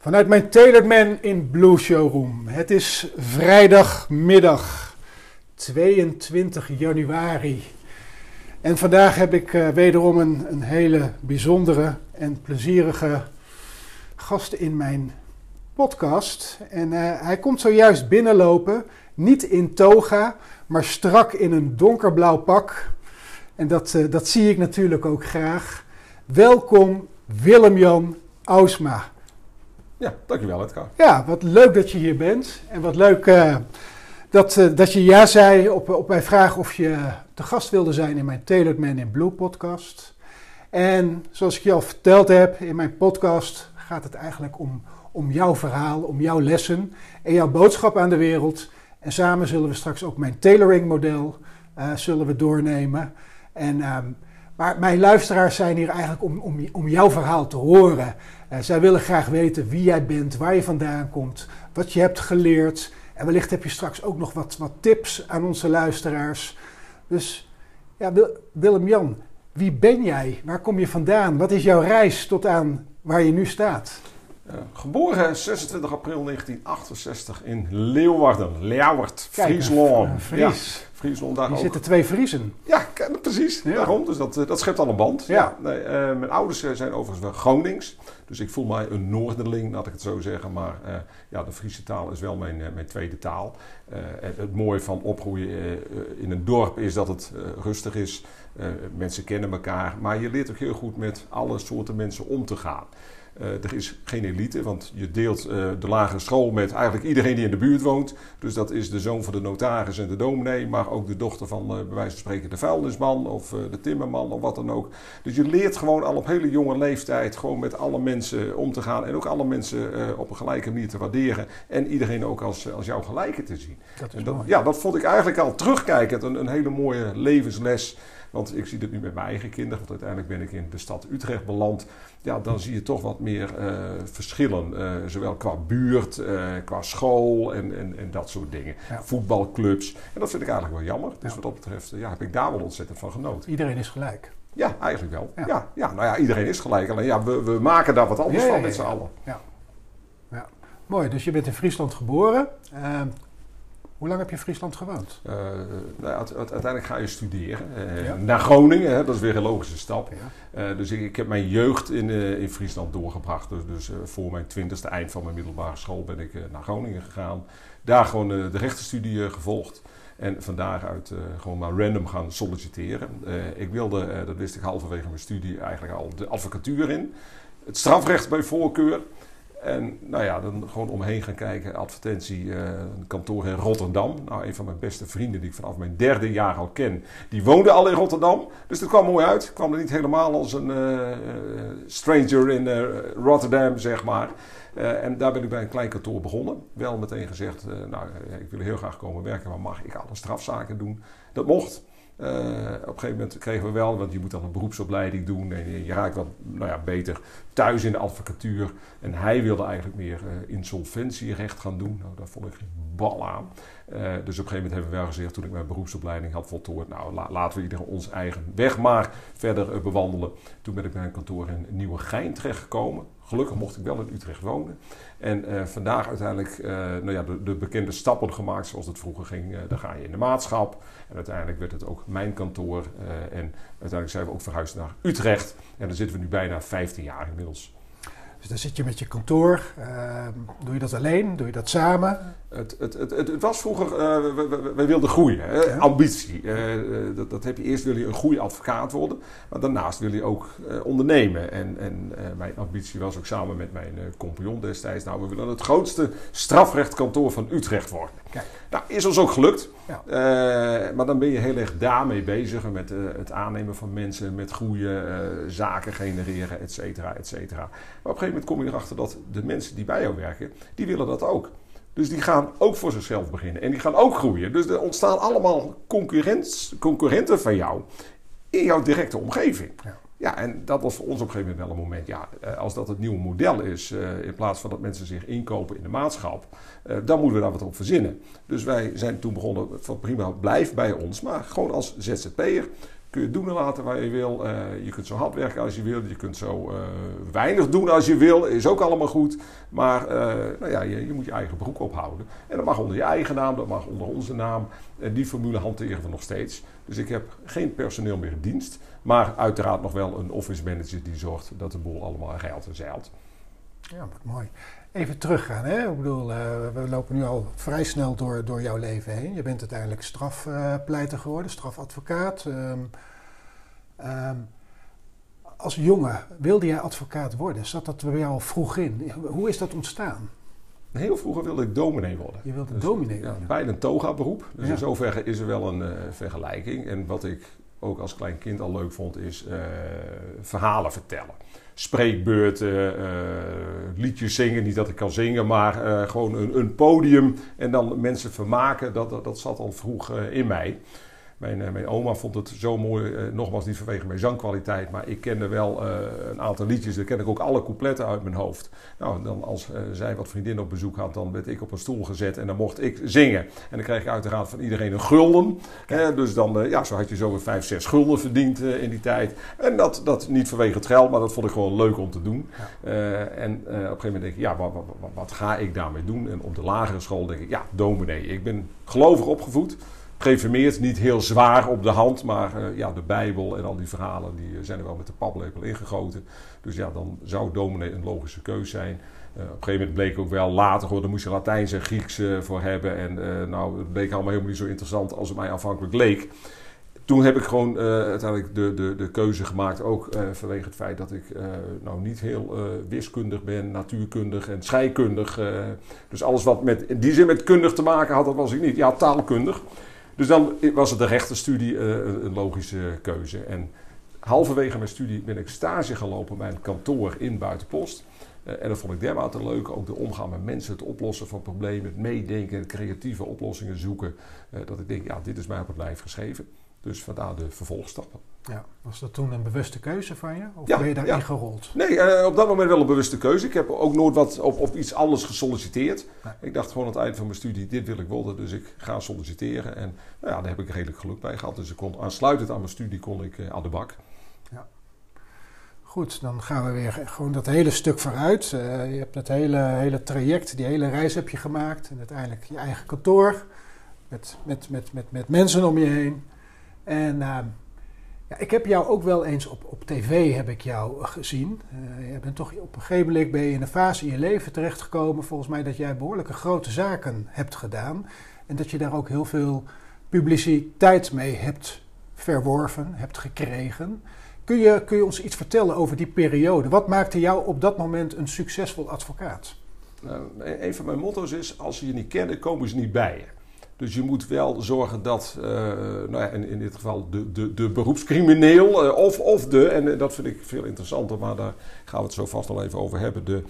Vanuit mijn Tailored Man in Blue showroom. Het is vrijdagmiddag 22 januari. En vandaag heb ik uh, wederom een, een, hele bijzondere en plezierige gast in mijn podcast. En uh, hij komt zojuist binnenlopen, niet in toga, maar strak in een donkerblauw pak. En dat, uh, dat zie ik natuurlijk ook graag. Welkom Willem-Jan Ausma. Ja, dankjewel Edgar. Ja, wat leuk dat je hier bent. En wat leuk uh, dat, uh, dat je ja zei op, op mijn vraag of je te gast wilde zijn in mijn Tailored Man in Blue podcast. En zoals ik je al verteld heb, in mijn podcast gaat het eigenlijk om, om jouw verhaal, om jouw lessen en jouw boodschap aan de wereld. En samen zullen we straks ook mijn tailoring model uh, zullen we doornemen. En, um, maar mijn luisteraars zijn hier eigenlijk om, om, om jouw verhaal te horen. Uh, zij willen graag weten wie jij bent, waar je vandaan komt, wat je hebt geleerd. En wellicht heb je straks ook nog wat, wat tips aan onze luisteraars. Dus ja, Willem-Jan, wie ben jij? Waar kom je vandaan? Wat is jouw reis tot aan waar je nu staat? Uh, geboren 26 april 1968 in Leeuwarden, Leeuward, Friesland. Fries. Ja. Friesland daar Hier ook. zitten twee Friesen. Ja, precies. Ja. Daarom. Dus dat, dat schept al een band. Ja. Nee, uh, mijn ouders zijn overigens wel Gronings. Dus ik voel mij een Noorderling, laat ik het zo zeggen. Maar ja, de Friese taal is wel mijn, mijn tweede taal. Het, het, mooie van opgroeien in een dorp is dat het rustig is. mensen kennen elkaar. Maar je leert ook heel goed met alle soorten mensen om te gaan. Uh, er is geen elite, want je deelt uh, de lagere school met eigenlijk iedereen die in de buurt woont. Dus dat is de zoon van de notaris en de dominee, maar ook de dochter van uh, bij wijze van spreken de vuilnisman of de timmerman of wat dan ook. Dus je leert gewoon al op hele jonge leeftijd gewoon met alle mensen om te gaan en ook alle mensen op een gelijke manier te waarderen en iedereen ook als, als jouw gelijke te zien. Dat is en dat, mooi. ja, dat vond ik eigenlijk al terugkijkend een, een hele mooie levensles. Want ik zie dit nu met mijn eigen kinderen, want uiteindelijk ben ik in de stad Utrecht beland. Ja, dan zie je toch wat meer uh, verschillen. Uh, zowel qua buurt, uh, qua school en, en, en, dat soort dingen. Ja. Voetbalclubs. En dat vind ik eigenlijk wel jammer. Dus Ja. wat dat betreft ja, heb ik daar wel ontzettend van genoten. Iedereen is gelijk. Ja, eigenlijk wel. Ja. Ja. Ja, nou ja, iedereen is gelijk. Alleen ja, we, we maken daar wat anders Ja, ja, van met ja, z'n ja. allen. Mooi, dus je bent in Friesland geboren. Hoe lang heb je in Friesland gewoond? Uh, nou, uite- uite- uiteindelijk ga je studeren. Uh, Ja. Naar Groningen, hè, dat is weer een logische stap. Ja. Uh, dus ik, ik heb mijn jeugd in, in Friesland doorgebracht. Dus, dus voor mijn twintigste eind van mijn middelbare school ben ik naar Groningen gegaan. Daar gewoon de rechtenstudie gevolgd. En van daaruit uh, gewoon maar random gaan solliciteren. Ik wilde, dat wist ik halverwege mijn studie, eigenlijk al de advocatuur in. Het strafrecht bij voorkeur. En nou ja, dan gewoon omheen gaan kijken. Advertentie, een kantoor in Rotterdam. Nou, een van mijn beste vrienden die ik vanaf mijn derde jaar al ken, die woonde al in Rotterdam. Dus dat kwam mooi uit. Ik kwam er niet helemaal als een uh, stranger in uh, Rotterdam, zeg maar. En daar ben ik bij een klein kantoor begonnen. Wel meteen gezegd, nou, ik wil heel graag komen werken, maar mag ik alle strafzaken doen? Dat mocht. Uh, op een gegeven moment kregen we wel, want je moet dan een beroepsopleiding doen en je raakt wat nou ja, beter thuis in de advocatuur. En hij wilde eigenlijk meer uh, insolventierecht gaan doen. Nou, daar vond ik geen bal aan. Uh, dus op een gegeven moment hebben we wel gezegd, toen ik mijn beroepsopleiding had voltooid, nou la, laten we iedereen ons eigen weg maar verder bewandelen. Toen ben ik bij een kantoor in Nieuwegein terechtgekomen. Gelukkig mocht ik wel in Utrecht wonen. En vandaag uiteindelijk nou ja, de, de, bekende stappen gemaakt zoals het vroeger ging. Dan ga je in de maatschap. En uiteindelijk werd het ook mijn kantoor. en uiteindelijk zijn we ook verhuisd naar Utrecht. En daar zitten we nu bijna 15 jaar inmiddels. Dus dan zit je met je kantoor. Ehm, doe je dat alleen? Doe je dat samen? Het, het, het, het, was vroeger, uh, wij, wilden groeien, hè? ambitie. Uh, dat, dat, heb je eerst wil je een goede advocaat worden, maar daarnaast wil je ook ondernemen. En, en mijn ambitie was ook samen met mijn compagnon destijds, nou we willen het grootste strafrechtkantoor van Utrecht worden. Kijk. Nou, is ons ook gelukt. Ja. maar dan ben je heel erg daarmee bezig met het aannemen van mensen, met groeien, zaken genereren, et cetera, et cetera. Maar op een gegeven moment kom je erachter dat de mensen die bij jou werken, die willen dat ook. Dus die gaan ook voor zichzelf beginnen. En die gaan ook groeien. Dus er ontstaan allemaal concurrenten van jou in jouw directe omgeving. Ja. Ja. en dat was voor ons op een gegeven moment wel een moment. Ja, eh, als dat het nieuwe model is, uh, in plaats van dat mensen zich inkopen in de maatschap, uh, dan moeten we daar wat op verzinnen. Dus wij zijn toen begonnen van prima, blijf bij ons, maar gewoon als ZZP'er kun je doen en laten waar je wil. Je kunt zo hard werken als je wil. Je kunt zo weinig doen als je wil. Is ook allemaal goed. Maar nou ja, je, je, moet je eigen broek ophouden. En dat mag onder je eigen naam, dat mag onder onze naam. En die formule hanteren we nog steeds. Dus ik heb geen personeel meer in dienst. Maar uiteraard nog wel een office manager die zorgt dat de boel allemaal geld en zeilt. Ja, wat mooi. Even teruggaan. Hè? Ik bedoel, we lopen nu al vrij snel door, door jouw leven heen. Je bent uiteindelijk strafpleiter geworden, strafadvocaat. Um, Um, als jongen wilde jij advocaat worden? Zat dat bij jou al vroeg in? Hoe is dat ontstaan? Heel vroeger wilde ik dominee worden. Je wilde dus, dominee worden? Ja, bijna een toga-beroep. Dus in zoverre is er wel een uh, vergelijking. En wat ik ook als klein kind al leuk vond, is uh, verhalen vertellen. Spreekbeurten, uh, liedjes zingen. Niet dat ik kan zingen, maar gewoon een, een, podium. En dan mensen vermaken. Dat, dat zat al vroeg in mij. Mijn, eh, mijn oma vond het zo mooi, eh, nogmaals niet vanwege mijn zangkwaliteit, maar ik kende wel eh, een aantal liedjes. Daar ken ik ook alle coupletten uit mijn hoofd. Nou, dan als zij wat vriendinnen op bezoek had, dan werd ik op een stoel gezet en dan mocht ik zingen. En dan kreeg ik uiteraard van iedereen een gulden. dus dan, ja, zo had je zo weer vijf, zes gulden verdiend in die tijd. En dat, dat niet vanwege het geld, maar dat vond ik gewoon leuk om te doen. en op een gegeven moment denk ik, ja, wat, wat, wat ga ik daarmee doen? En op de lagere school denk ik, ja, dominee. Ik ben gelovig opgevoed geïnformeerd, niet heel zwaar op de hand, maar uh, ja, de Bijbel en al die verhalen die uh, zijn er wel met de paplepel ingegoten. Dus ja, dan zou dominee een logische keus zijn. Uh, op een gegeven moment bleek ook wel later, hoor, daar moest je Latijns en Grieks voor hebben. En nou, het bleek allemaal helemaal niet zo interessant als het mij afhankelijk leek. Toen heb ik gewoon uiteindelijk de, de, de keuze gemaakt, ook vanwege het feit dat ik nou niet heel wiskundig ben, natuurkundig en scheikundig. dus alles wat met, in die zin met kundig te maken had, dat was ik niet. Ja, taalkundig. Dus dan was het de rechtenstudie uh, een logische keuze. En halverwege mijn studie ben ik stage gelopen bij een kantoor in Buitenpost. Uh, en dat vond ik dermate leuk. Ook de omgaan met mensen, het oplossen van problemen, het meedenken, creatieve oplossingen zoeken. Uh, dat ik denk, ja, dit is mij op het lijf geschreven. Dus vandaar de vervolgstappen. Ja, was dat toen een bewuste keuze van je? Of ben je daarin ja. gerold? Nee, uh, op dat moment wel een bewuste keuze. Ik heb ook nooit wat op, op iets anders gesolliciteerd. Ik dacht gewoon aan het eind van mijn studie, dit wil ik worden, dus ik ga solliciteren. En nou ja, daar heb ik redelijk geluk bij gehad. Dus ik kon, aansluitend aan mijn studie kon ik uh, aan de bak. Ja. Goed, dan gaan we weer gewoon dat hele stuk vooruit. Uh, je hebt het hele, hele traject, die hele reis heb je gemaakt. En uiteindelijk je eigen kantoor, met, met, met, met, met mensen om je heen. En uh, ik heb jou ook wel eens op, op tv heb ik jou gezien. Uh, je bent toch op een gegeven moment ben je in een fase in je leven terechtgekomen, volgens mij, dat jij behoorlijke grote zaken hebt gedaan. En dat je daar ook heel veel publiciteit mee hebt verworven, hebt gekregen. Kun je, kun je ons iets vertellen over die periode? Wat maakte jou op dat moment een succesvol advocaat? Nou, een van mijn motto's is: als ze je niet kennen, komen ze niet bij je. Dus je moet wel zorgen dat, uh, nou ja, in, in, dit geval de, de, de beroepscrimineel, uh, of, of de, en uh, dat vind ik veel interessanter, maar daar gaan we het zo vast al even over hebben, de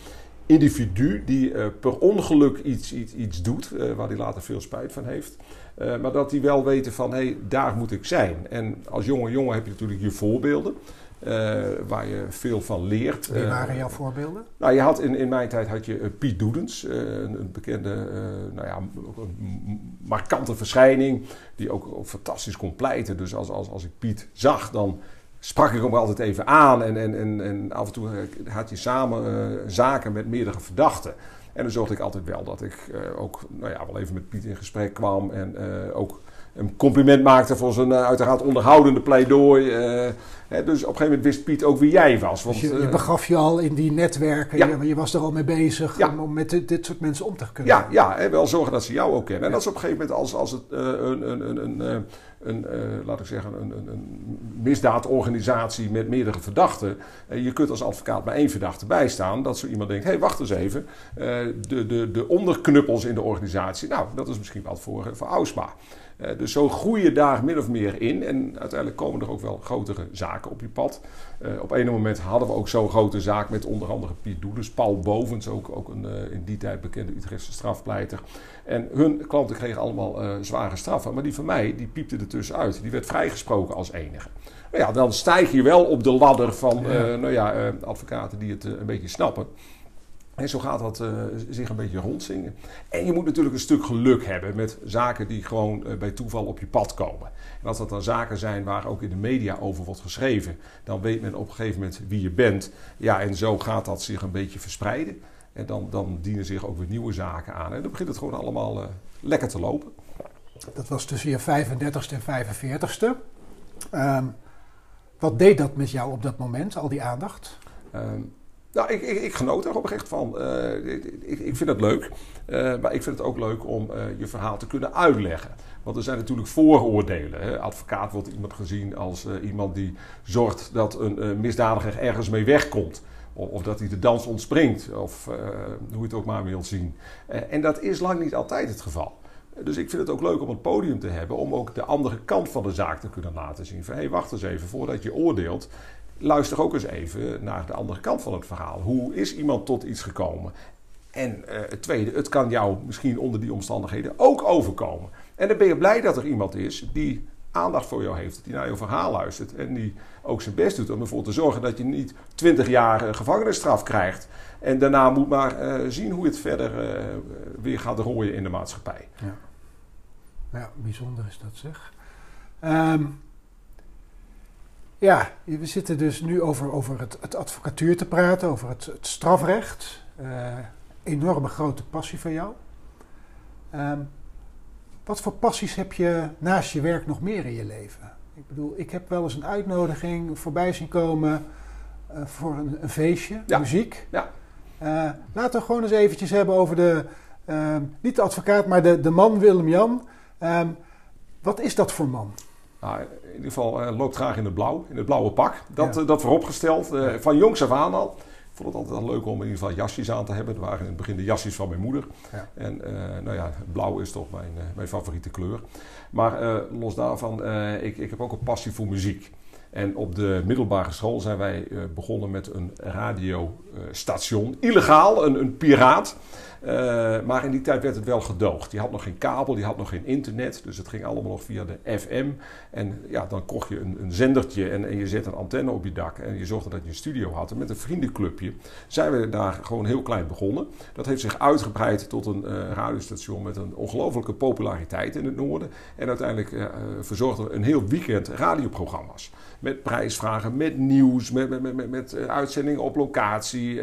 individu die per ongeluk iets, iets, iets doet, waar hij later veel spijt van heeft. maar dat die wel weten van, hé, hey, daar moet ik zijn. En als jonge jongen heb je natuurlijk je voorbeelden. Uh, waar je veel van leert. Wie eh, waren jouw voorbeelden? Nou, je had in, in mijn tijd had je uh, Piet Doedens, een, een, bekende, nou ja, markante verschijning, die ook, ook, fantastisch kon pleiten. Dus als, als, als ik Piet zag, dan sprak ik hem altijd even aan. En, en, en, en af en toe had je samen zaken met meerdere verdachten. En dan zorgde ik altijd wel dat ik ook nou ja, wel even met Piet in gesprek kwam en ook een compliment maakte voor zijn uiteraard onderhoudende pleidooi. Hè, dus op een gegeven moment wist Piet ook wie jij was. Want, dus je, je, begaf je al in die netwerken, ja. je, je, was er al mee bezig om, met dit, dit, soort mensen om te kunnen. Ja, ja en wel zorgen dat ze jou ook kennen. En dat is op een gegeven moment als, als het een, een, een, een een, uh, laat ik zeggen, een, een, misdaadorganisatie met meerdere verdachten. Uh, je kunt als advocaat maar één verdachte bijstaan. Dat zo iemand denkt, hé, hey, wacht eens even. De, de, de onderknuppels in de organisatie, nou, dat is misschien wat voor, voor Ausma. Uh, dus zo groei je daar min of meer in. En uiteindelijk komen er ook wel grotere zaken op je pad. Uh, op een moment hadden we ook zo'n grote zaak met onder andere Piet Doelens. Paul Bovens, ook, ook een uh, in die tijd bekende Utrechtse strafpleiter. En hun klanten kregen allemaal zware straffen. Maar die van mij, die piepte er tussenuit. Die werd vrijgesproken als enige. Nou ja, dan stijg je wel op de ladder van ja. nou ja, advocaten die het een beetje snappen. En zo gaat dat uh, zich een beetje rondzingen. En je moet natuurlijk een stuk geluk hebben met zaken die gewoon uh, bij toeval op je pad komen. En als dat dan zaken zijn waar ook in de media over wordt geschreven, dan weet men op een gegeven moment wie je bent. Ja, en zo gaat dat zich een beetje verspreiden. En dan, dan dienen zich ook weer nieuwe zaken aan. En dan begint het gewoon allemaal uh, lekker te lopen. Dat was tussen je 35ste en 45ste. Um, wat deed dat met jou op dat moment, al die aandacht? Um, nou, ik, ik, ik, genoot oprecht van. Uh, ik, ik, vind het leuk. Uh, maar ik vind het ook leuk om uh, je verhaal te kunnen uitleggen. Want er zijn natuurlijk vooroordelen. Hè. Advocaat wordt iemand gezien als iemand die zorgt dat een misdadiger ergens mee wegkomt. Of, of, dat hij de dans ontspringt. Of hoe je het ook maar wilt zien. en dat is lang niet altijd het geval. Dus ik vind het ook leuk om een podium te hebben om ook de andere kant van de zaak te kunnen laten zien. Van hé, hey, wacht eens even, voordat je oordeelt, luister ook eens even naar de andere kant van het verhaal. Hoe is iemand tot iets gekomen? En uh, het tweede, het kan jou misschien onder die omstandigheden ook overkomen. En dan ben je blij dat er iemand is die aandacht voor jou heeft, die naar je verhaal luistert en die ook zijn best doet om ervoor te zorgen dat je niet 20 jaar gevangenisstraf krijgt en daarna moet maar uh, zien hoe het verder weer gaat rooien in de maatschappij. Ja, ja bijzonder is dat zeg. Um, ja, we zitten dus nu over, over het, het advocatuur te praten, over het, het strafrecht. Uh, enorme grote passie van jou. Um, wat voor passies heb je naast je werk nog meer in je leven? Ik bedoel, ik heb wel eens een uitnodiging voorbij zien komen uh, voor een, een feestje, ja. muziek. Ja. Uh, laten we gewoon eens eventjes hebben over de, niet de advocaat, maar de, de man Willem-Jan. Um, wat is dat voor man? Nou, ieder geval uh, loopt graag in het blauw, in het blauwe pak. Dat, ja. uh, dat vooropgesteld. Uh, van jongs af aan al. Ik vond het altijd wel leuk om in ieder geval jasjes aan te hebben. Dat waren in het begin de jasjes van mijn moeder. Ja. En nou ja, blauw is toch mijn, mijn favoriete kleur. Maar los daarvan, ik, ik heb ook een passie voor muziek. En op de middelbare school zijn wij begonnen met een radiostation. Illegaal, een, een piraat. Uh, maar in die tijd werd het wel gedoogd. Die had nog geen kabel, die had nog geen internet. Dus het ging allemaal nog via de FM. En ja, dan kocht je een, een zendertje en, en, je zet een antenne op je dak. En je zorgde dat je een studio had. En met een vriendenclubje zijn we daar gewoon heel klein begonnen. Dat heeft zich uitgebreid tot een uh, radiostation met een ongelofelijke populariteit in het noorden. En uiteindelijk uh, verzorgden we een heel weekend radioprogramma's. Met prijsvragen, met nieuws, met, met, met, met uitzendingen op locatie,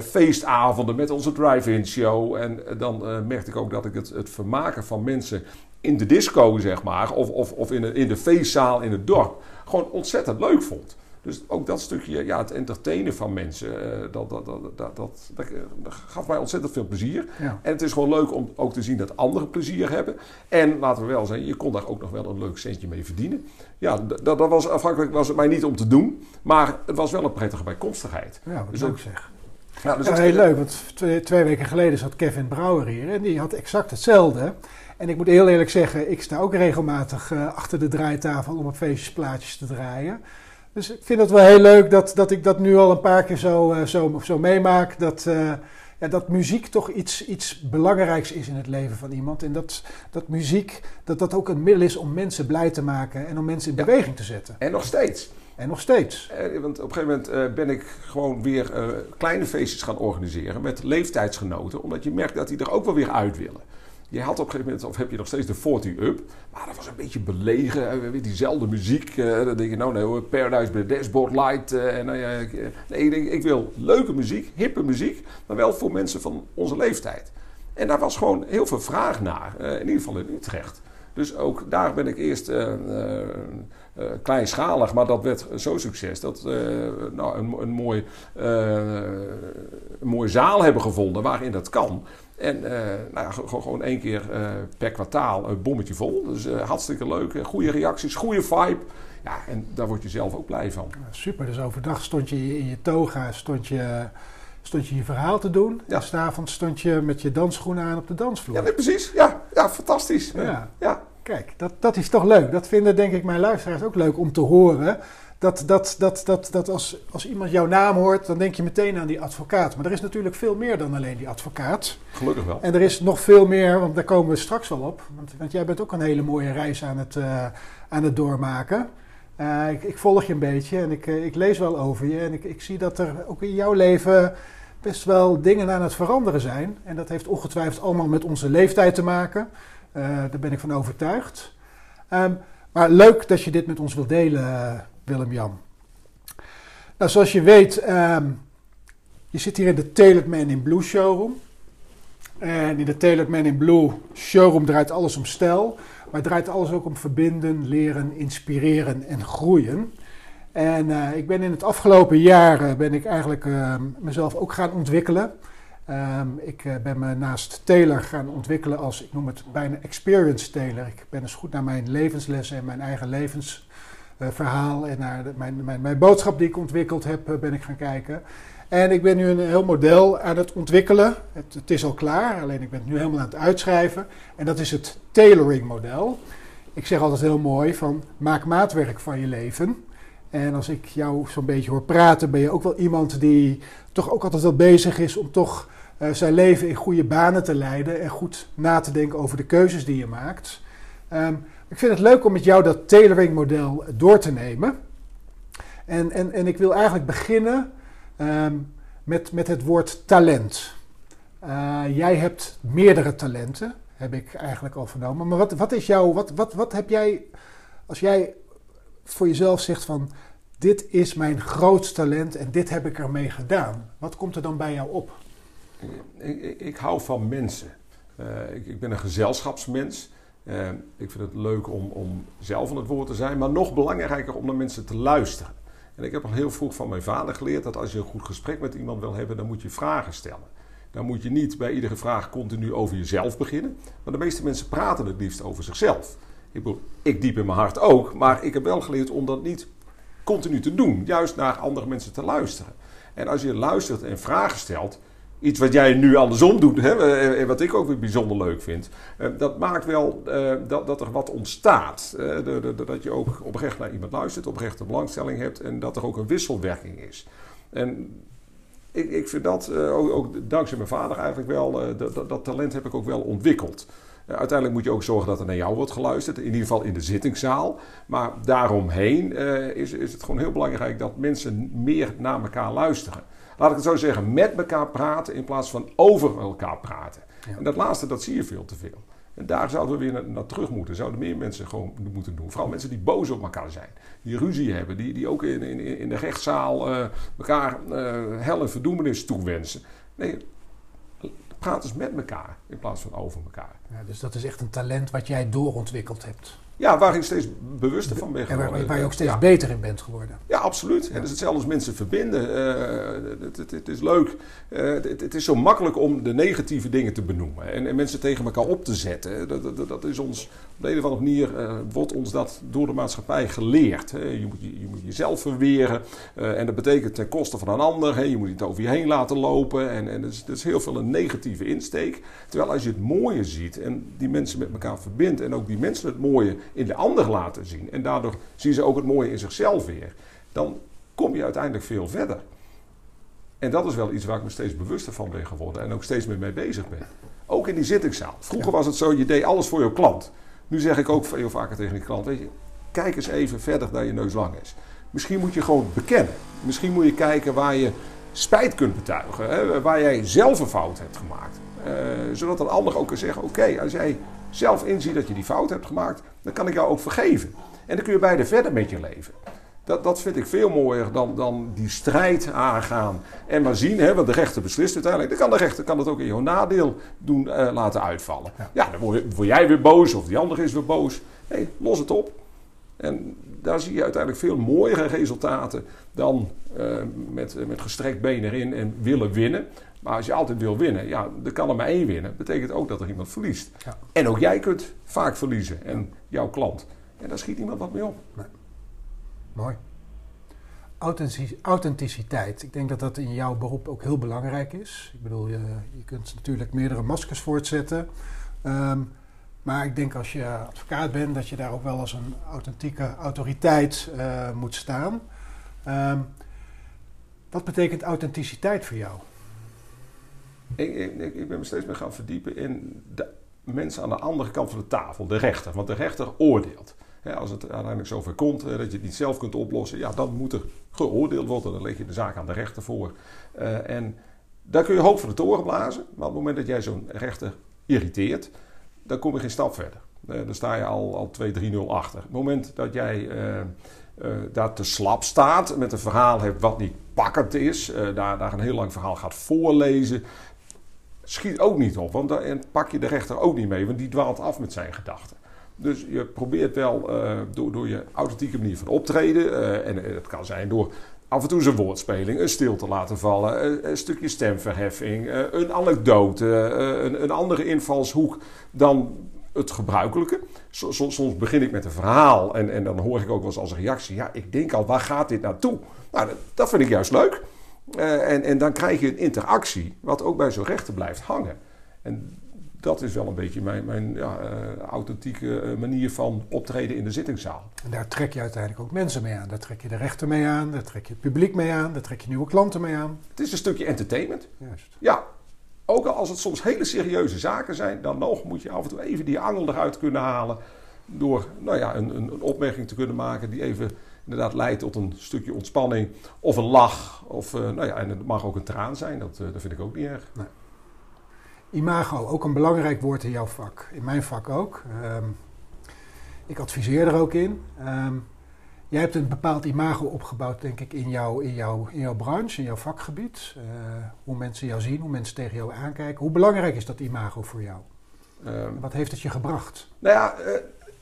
feestavonden met onze drive drive-in show. En dan uh, merkte ik ook dat ik het, het vermaken van mensen in de disco, zeg maar, of, of, of in, de, in de feestzaal in het dorp, gewoon ontzettend leuk vond. Dus ook dat stukje, ja, het entertainen van mensen, uh, dat, dat, dat, dat, gaf mij ontzettend veel plezier. En het is gewoon leuk om ook te zien dat anderen plezier hebben. En laten we wel zijn, je kon daar ook nog wel een leuk centje mee verdienen. Ja, dat, dat was afhankelijk was het mij niet om te doen, maar het was wel een prettige bijkomstigheid. Ja, wat dus ook zeg. Ja, dus ja, heel leuk, want twee, twee, weken geleden zat Kevin Brouwer hier en die had exact hetzelfde. En ik moet heel eerlijk zeggen, ik sta ook regelmatig uh, achter de draaitafel om op feestjes plaatjes te draaien. Dus ik vind het wel heel leuk dat, dat ik dat nu al een paar keer zo, uh, zo, zo meemaak. Dat, uh, ja, dat muziek toch iets, iets belangrijks is in het leven van iemand. En dat, dat muziek dat dat ook een middel is om mensen blij te maken en om mensen in beweging te zetten. En nog steeds. En nog steeds. Eh, want op een gegeven moment eh, ben ik gewoon weer eh, kleine feestjes gaan organiseren met leeftijdsgenoten. Omdat je merkt dat die er ook wel weer uit willen. Je had op een gegeven moment, of heb je nog steeds de 40 Up. Maar dat was een beetje belegen. Weer diezelfde muziek. dan denk je, nou nee Paradise by the Dashboard Light. en, nee, ik, denk, ik wil leuke muziek, hippe muziek. Maar wel voor mensen van onze leeftijd. En daar was gewoon heel veel vraag naar. in ieder geval in Utrecht. Dus ook daar ben ik eerst uh, uh, kleinschalig, maar dat werd zo'n succes dat we nou, een, een, mooi, een mooie zaal hebben gevonden waarin dat kan. En nou gewoon één keer per kwartaal een bommetje vol. Dus hartstikke leuk. Goede reacties, goede vibe. Ja, en daar word je zelf ook blij van. super, dus overdag stond je in je toga, stond je stond je je verhaal te doen. Ja. En s'avonds stond je met je dansschoenen aan op de dansvloer. Ja, nee, precies. Ja, ja fantastisch. Ja. ja. Kijk, dat, dat is toch leuk. Dat vinden denk ik mijn luisteraars ook leuk om te horen. Dat, dat, dat, dat, dat als, als iemand jouw naam hoort, dan denk je meteen aan die advocaat. Maar er is natuurlijk veel meer dan alleen die advocaat. Gelukkig wel. En er is nog veel meer, want daar komen we straks wel op. Want, want jij bent ook een hele mooie reis aan het, uh, aan het doormaken. Uh, ik, volg je een beetje en ik, uh, ik lees wel over je. En ik, ik zie dat er ook in jouw leven best wel dingen aan het veranderen zijn. En dat heeft ongetwijfeld allemaal met onze leeftijd te maken. Uh, daar ben ik van overtuigd. Um, maar leuk dat je dit met ons wilt delen, Willem-Jan. Nou, zoals je weet, um, je zit hier in de Tailored Man in Blue showroom. En in de Tailored Man in Blue showroom draait alles om stijl. Maar draait alles ook om verbinden, leren, inspireren en groeien. En uh, ik ben in het afgelopen jaar uh, ben ik eigenlijk uh, mezelf ook gaan ontwikkelen. Um, ik ben me naast Taylor gaan ontwikkelen als, ik noem het bijna experience Taylor. Ik ben eens goed naar mijn levenslessen en mijn eigen levensverhaal en naar mijn, mijn, mijn, boodschap die ik ontwikkeld heb, ben ik gaan kijken. En ik ben nu een heel model aan het ontwikkelen. Het, is al klaar, alleen ik ben het nu helemaal aan het uitschrijven. En dat is het tailoring model. Ik zeg altijd heel mooi van maak maatwerk van je leven. En als ik jou zo'n beetje hoor praten, ben je ook wel iemand die toch ook altijd wel bezig is om toch uh, zijn leven in goede banen te leiden en goed na te denken over de keuzes die je maakt. Um, ik vind het leuk om met jou dat tailoring model door te nemen. En, en, en ik wil eigenlijk beginnen um, met, met het woord talent. Uh, jij hebt meerdere talenten, heb ik eigenlijk al vernomen. Maar wat, wat is jouw, wat, wat, wat heb jij, als jij voor jezelf zegt van dit is mijn grootste talent en dit heb ik ermee gedaan. Wat komt er dan bij jou op? Ik, ik, ik hou van mensen. Uh, ik, ik, ben een gezelschapsmens. Uh, ik vind het leuk om, om zelf aan het woord te zijn, maar nog belangrijker om naar mensen te luisteren. En ik heb al heel vroeg van mijn vader geleerd dat als je een goed gesprek met iemand wil hebben, dan moet je vragen stellen. Dan moet je niet bij iedere vraag continu over jezelf beginnen. Maar de meeste mensen praten het liefst over zichzelf. Ik, bedoel, ik diep in mijn hart ook, maar ik heb wel geleerd om dat niet continu te doen. Juist naar andere mensen te luisteren. En als je luistert en vragen stelt, iets wat jij nu andersom doet, hè, en wat ik ook weer bijzonder leuk vind, eh, dat maakt wel uh, dat, dat er wat ontstaat. Dat je ook oprecht naar iemand luistert, oprecht een belangstelling hebt en dat er ook een wisselwerking is. En ik, ik vind dat, ook, ook, dankzij mijn vader eigenlijk wel, dat, dat talent heb ik ook wel ontwikkeld. Uiteindelijk moet je ook zorgen dat er naar jou wordt geluisterd, in ieder geval in de zittingszaal. Maar daaromheen is, is het gewoon heel belangrijk dat mensen meer naar elkaar luisteren. Laat ik het zo zeggen, met elkaar praten in plaats van over elkaar praten. Ja. En dat laatste, dat zie je veel te veel. En daar zouden we weer naar, naar, terug moeten. Zouden meer mensen gewoon moeten doen. Vooral mensen die boos op elkaar zijn. Die ruzie hebben. Die, die ook in, in, in de rechtszaal uh, elkaar hel en verdoemenis toewensen. Nee, praat eens met elkaar in plaats van over elkaar. Ja, dus dat is echt een talent wat jij doorontwikkeld hebt. Ja, waar ik steeds bewuster van ben geworden. En waar, waar je ook steeds ja. beter in bent geworden. Ja, absoluut. Ja. Het is hetzelfde als mensen verbinden. Uh, het, het, het, is leuk. Uh, het, het, is zo makkelijk om de negatieve dingen te benoemen. En, en mensen tegen elkaar op te zetten. Dat, dat, dat is ons, op de een of andere manier uh, wordt ons dat door de maatschappij geleerd. Hè. Je, moet, je, je, moet jezelf verweren. en dat betekent ten koste van een ander. Hè. Je moet het over je heen laten lopen. En, en dat, is, dat is heel veel een negatieve insteek. Terwijl als je het mooie ziet en die mensen met elkaar verbindt. En ook die mensen het mooie in de ander laten zien. En daardoor zien ze ook het mooie in zichzelf weer. Dan kom je uiteindelijk veel verder. En dat is wel iets waar ik me steeds bewuster van ben geworden. En ook steeds meer mee bezig ben. Ook in die zittingszaal. Vroeger was het zo, je deed alles voor je klant. Nu zeg ik ook veel vaker tegen die klant, weet je, kijk eens even verder dan je neus lang is. Misschien moet je gewoon bekennen. Misschien moet je kijken waar je spijt kunt betuigen. Hè? Waar jij zelf een fout hebt gemaakt. Uh, zodat een ander ook kan zeggen, oké, als jij zelf inziet dat je die fout hebt gemaakt, dan kan ik jou ook vergeven. En dan kun je beide verder met je leven. Dat, dat vind ik veel mooier dan, dan die strijd aangaan. En maar zien, hè, want de rechter beslist uiteindelijk. Dan kan de rechter kan het ook in jouw nadeel doen, eh, laten uitvallen. Ja, dan word, word, jij weer boos of die andere is weer boos. Nee, los het op. En daar zie je uiteindelijk veel mooiere resultaten dan uh, met, met gestrekt been erin en willen winnen. Maar als je altijd wil winnen, ja, er kan er maar één winnen. Dat betekent ook dat er iemand verliest. Ja. En ook jij kunt vaak verliezen. En jouw klant. En daar schiet niemand wat mee op. Nee. Mooi. Authenticiteit. Ik denk dat dat in jouw beroep ook heel belangrijk is. Ik bedoel, je, je kunt natuurlijk meerdere maskers voortzetten. Um, maar ik denk als je advocaat bent, dat je daar ook wel als een authentieke autoriteit uh, moet staan. Um, wat betekent authenticiteit voor jou? Ik, ik, ik, ben me steeds meer gaan verdiepen in de mensen aan de andere kant van de tafel, de rechter. Want de rechter oordeelt. Als het uiteindelijk zover komt dat je het niet zelf kunt oplossen, ja, dan moet er geoordeeld worden. Dan leg je de zaak aan de rechter voor. Uh, en daar kun je hoop van de toren blazen. Maar op het moment dat jij zo'n rechter irriteert, dan kom je geen stap verder. Uh, dan sta je al, al 2-3-0 achter. Op het moment dat jij daar te slap staat, met een verhaal hebt wat niet pakkend is, daar, daar een heel lang verhaal gaat voorlezen, schiet ook niet op. Want dan pak je de rechter ook niet mee, want die dwaalt af met zijn gedachten. Dus je probeert wel door, door je authentieke manier van optreden, en het kan zijn door af en toe zijn woordspeling, een stil te laten vallen, een, stukje stemverheffing, een anekdote, een, een andere invalshoek dan het gebruikelijke. Soms begin ik met een verhaal en, en dan hoor ik ook wel eens als reactie: ja, ik denk al, waar gaat dit naartoe? Nou, dat vind ik juist leuk. En, en dan krijg je een interactie, wat ook bij zo'n rechter blijft hangen. En dat is wel een beetje mijn, mijn ja, uh, authentieke uh, manier van optreden in de zittingszaal. En daar trek je uiteindelijk ook mensen mee aan. Daar trek je de rechter mee aan, daar trek je het publiek mee aan, daar trek je nieuwe klanten mee aan. Het is een stukje entertainment. Juist. Ja, ook al als het soms hele serieuze zaken zijn, dan nog moet je af en toe even die angel eruit kunnen halen. Door nou ja, een, een, een opmerking te kunnen maken die even inderdaad leidt tot een stukje ontspanning. Of een lach. Of, uh, nou ja, en het mag ook een traan zijn. Dat, uh, dat vind ik ook niet erg. Nee. Imago, ook een belangrijk woord in jouw vak. In mijn vak ook. Um, ik adviseer er ook in. Um, jij hebt een bepaald imago opgebouwd, denk ik, in, jou, in, jou, in jouw branche, in jouw vakgebied. Uh, hoe mensen jou zien, hoe mensen tegen jou aankijken. Hoe belangrijk is dat imago voor jou? Um, Wat heeft het je gebracht? Nou ja, uh,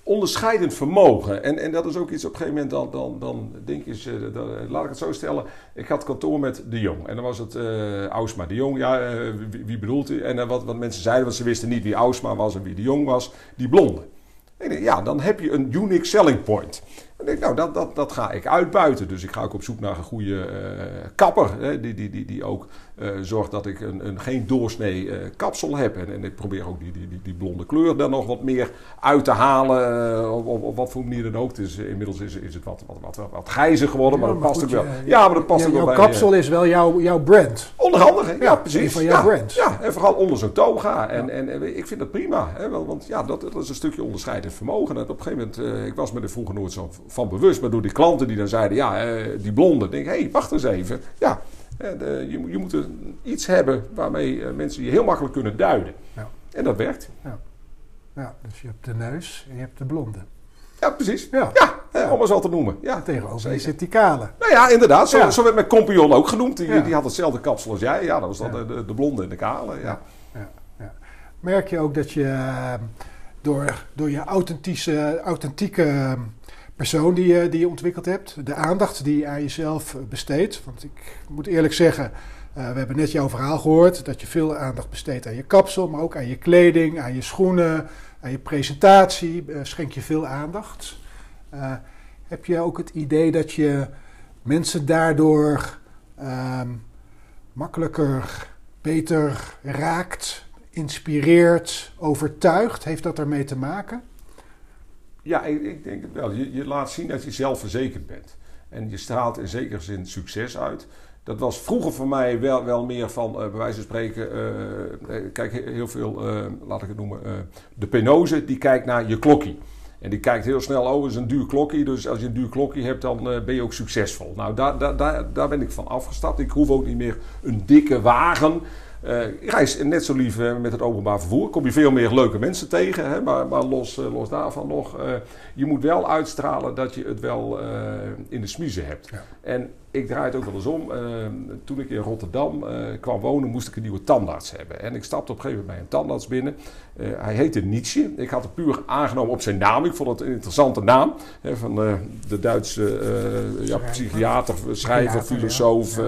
onderscheidend vermogen. En, en dat is ook iets op een gegeven moment, dan, dan, dan denk je, uh, dan, laat ik het zo stellen. Ik had kantoor met De Jong. En dan was het uh, Ausma De Jong. Ja, wie, wie, bedoelt u? En wat, wat mensen zeiden, want ze wisten niet wie Ausma was en wie De Jong was. Die blonde. ja, dan heb je een unique selling point. En ik, nou, dat, dat, dat ga ik uitbuiten. Dus ik ga ook op zoek naar een goede uh, kapper. Hè, die, die, die, die ook uh, zorgt dat ik een, een geen doorsnee uh, kapsel heb. En, en, ik probeer ook die, die, die, die, blonde kleur daar nog wat meer uit te halen. op, op, op, wat voor manier dan ook. Dus, inmiddels is, is het wat, wat, wat, wat grijzer geworden. Ja, maar dat past ook wel. ja, maar dat past ook wel. Jouw kapsel is wel jouw, jouw brand. Onder andere, ja, precies. Van jouw brand. Ja, en vooral onder zo'n toga. En, en, ik vind dat prima. Hè, want ja, dat, dat is een stukje onderscheidend vermogen. En op een gegeven moment, ik was me er vroeger nooit zo van bewust. Maar door die klanten die dan zeiden, ja, die blonde. denk ik, hé, hey, wacht eens even. Ja, de, je, je moet iets hebben waarmee mensen je heel makkelijk kunnen duiden. Ja. En dat werkt. Ja. ja, dus je hebt de neus en je hebt de blonde. Ja, precies. Ja, ja, ja. om het zo te noemen. Ja, Tegenover zit die kale. Nou ja, inderdaad. Zo, zo werd mijn compagnon ook genoemd. Die, die had hetzelfde kapsel als jij. Ja, dat was dan de, de, blonde en de kale. Ja. Ja. Ja. Merk je ook dat je door, door je authentische, authentieke persoon die je, die je ontwikkeld hebt, de aandacht die je aan jezelf besteedt. Want ik moet eerlijk zeggen, uh, we hebben net jouw verhaal gehoord dat je veel aandacht besteedt aan je kapsel, maar ook aan je kleding, aan je schoenen, aan je presentatie. Uh, schenk je veel aandacht. Uh, heb je ook het idee dat je mensen daardoor ehm, makkelijker, beter raakt, inspireert, overtuigt? Heeft dat ermee te maken? Ja, ik, ik, denk het wel. Je, je laat zien dat je zelfverzekerd bent. En je straalt in zekere zin succes uit. Dat was vroeger voor mij wel, wel meer van, uh, bij wijze van spreken, uh, kijk heel veel, laat ik het noemen, de penose, die kijkt naar je klokkie. En die kijkt heel snel, oh, is een duur klokkie. Dus als je een duur klokkie hebt, dan ben je ook succesvol. Nou, daar, daar, daar, daar ben ik van afgestapt. Ik hoef ook niet meer een dikke wagen reis net zo lief met het openbaar vervoer. Kom je veel meer leuke mensen tegen. Hè? Maar, maar los, los daarvan nog. je moet wel uitstralen dat je het wel in de smiezen hebt. En ik draai het ook wel eens om. toen ik in Rotterdam kwam wonen, moest ik een nieuwe tandarts hebben. En ik stapte op een gegeven moment bij een tandarts binnen. hij heette Nietzsche. Ik had het puur aangenomen op zijn naam. Ik vond het een interessante naam. Hè, van de Duitse ja, psychiater, schrijver, filosoof,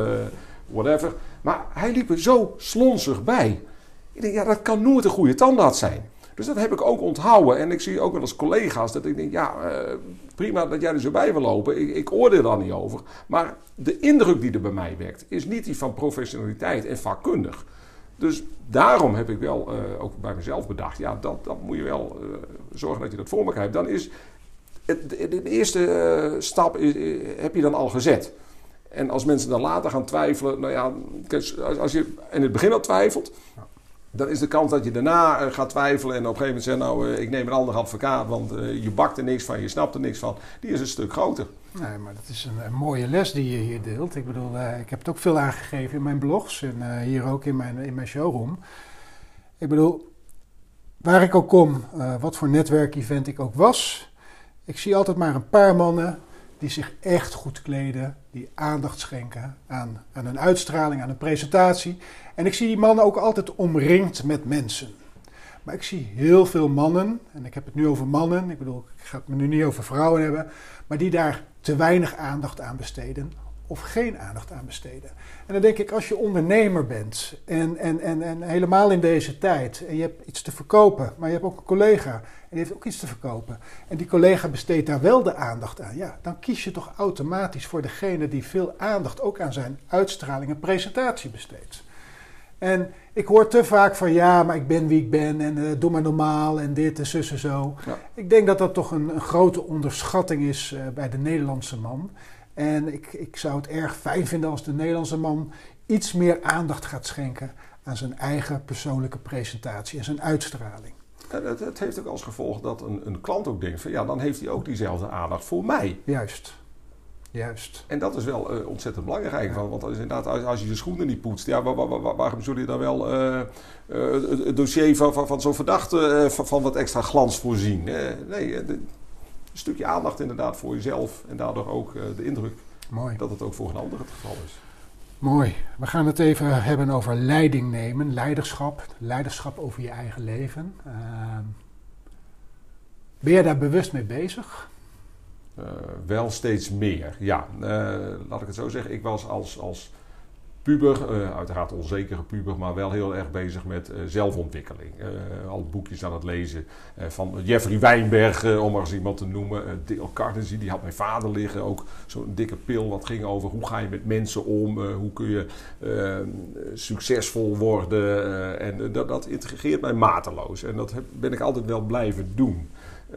whatever. Maar hij liep er zo slonsig bij. Ik denk, ja, dat kan nooit een goede tandarts zijn. Dus dat heb ik ook onthouden. En ik zie ook wel als collega's dat ik denk, ja, uh, prima dat jij er zo bij wil lopen. Ik, ik oordeel daar niet over. Maar de indruk die er bij mij wekt, is niet die van professionaliteit en vakkundig. Dus daarom heb ik wel uh, ook bij mezelf bedacht, ja, dat, dat moet je wel uh, zorgen dat je dat voor elkaar hebt. Dan is het, de, de eerste stap is, heb je dan al gezet. En als mensen dan later gaan twijfelen, nou ja, als je in het begin al twijfelt, dan is de kans dat je daarna eh, gaat twijfelen en op een gegeven moment zegt, nou, eh, ik neem een andere advocaat, want eh, je bakt er niks van, je snapt er niks van, die is een stuk groter. Nee, maar dat is een, mooie les die je hier deelt. Ik bedoel, ik heb het ook veel aangegeven in mijn blogs en hier ook in mijn, in mijn showroom. Ik bedoel, waar ik ook kom, wat voor netwerkevent ik ook was, ik zie altijd maar een paar mannen die zich echt goed kleden, die aandacht schenken aan, aan een uitstraling, aan een presentatie. En ik zie die mannen ook altijd omringd met mensen. Maar ik zie heel veel mannen, en ik heb het nu over mannen, ik bedoel, ik ga het me nu niet over vrouwen hebben, maar die daar te weinig aandacht aan besteden of geen aandacht aan besteden. En dan denk ik, als je ondernemer bent en, en, en, en helemaal in deze tijd, en je hebt iets te verkopen, maar je hebt ook een collega en die heeft ook iets te verkopen, en die collega besteedt daar wel de aandacht aan, ja, dan kies je toch automatisch voor degene die veel aandacht ook aan zijn uitstraling en presentatie besteedt. En ik hoor te vaak van ja, maar ik ben wie ik ben en uh, doe maar normaal en dit en zus en zo. Ik denk dat dat toch een, een grote onderschatting is uh, bij de Nederlandse man. En ik, ik zou het erg fijn vinden als de Nederlandse man iets meer aandacht gaat schenken aan zijn eigen persoonlijke presentatie en zijn uitstraling. Het, het heeft ook als gevolg dat een, een klant ook denkt van ja, dan heeft hij ook diezelfde aandacht voor mij. Juist. Juist. En dat is wel uh, ontzettend belangrijk. Ja. Want als, inderdaad, als, als, je de schoenen niet poetst, ja, waar, waar, waar, waarom zul je dan wel uh, uh, het dossier van, van, van zo'n verdachte van, van, wat extra glans voorzien? nee, een stukje aandacht inderdaad voor jezelf en daardoor ook eh, de indruk Mooi. dat het ook voor een ander het geval is. Mooi. We gaan het even hebben over leiding nemen, leiderschap, leiderschap over je eigen leven. Uh, ben je daar bewust mee bezig? Uh, wel steeds meer, ja. Uh, laat ik het zo zeggen. Ik was als, als puber, uh, uiteraard onzekere puber, maar wel heel erg bezig met uh, zelfontwikkeling. Uh, al boekjes aan het lezen van Jeffrey Wijnberg, om maar eens iemand te noemen. Dale Carnegie, die had mijn vader liggen. Ook zo'n dikke pil wat ging over hoe ga je met mensen om, hoe kun je succesvol worden. en dat, dat integreert mij mateloos. En dat ben ik altijd wel blijven doen.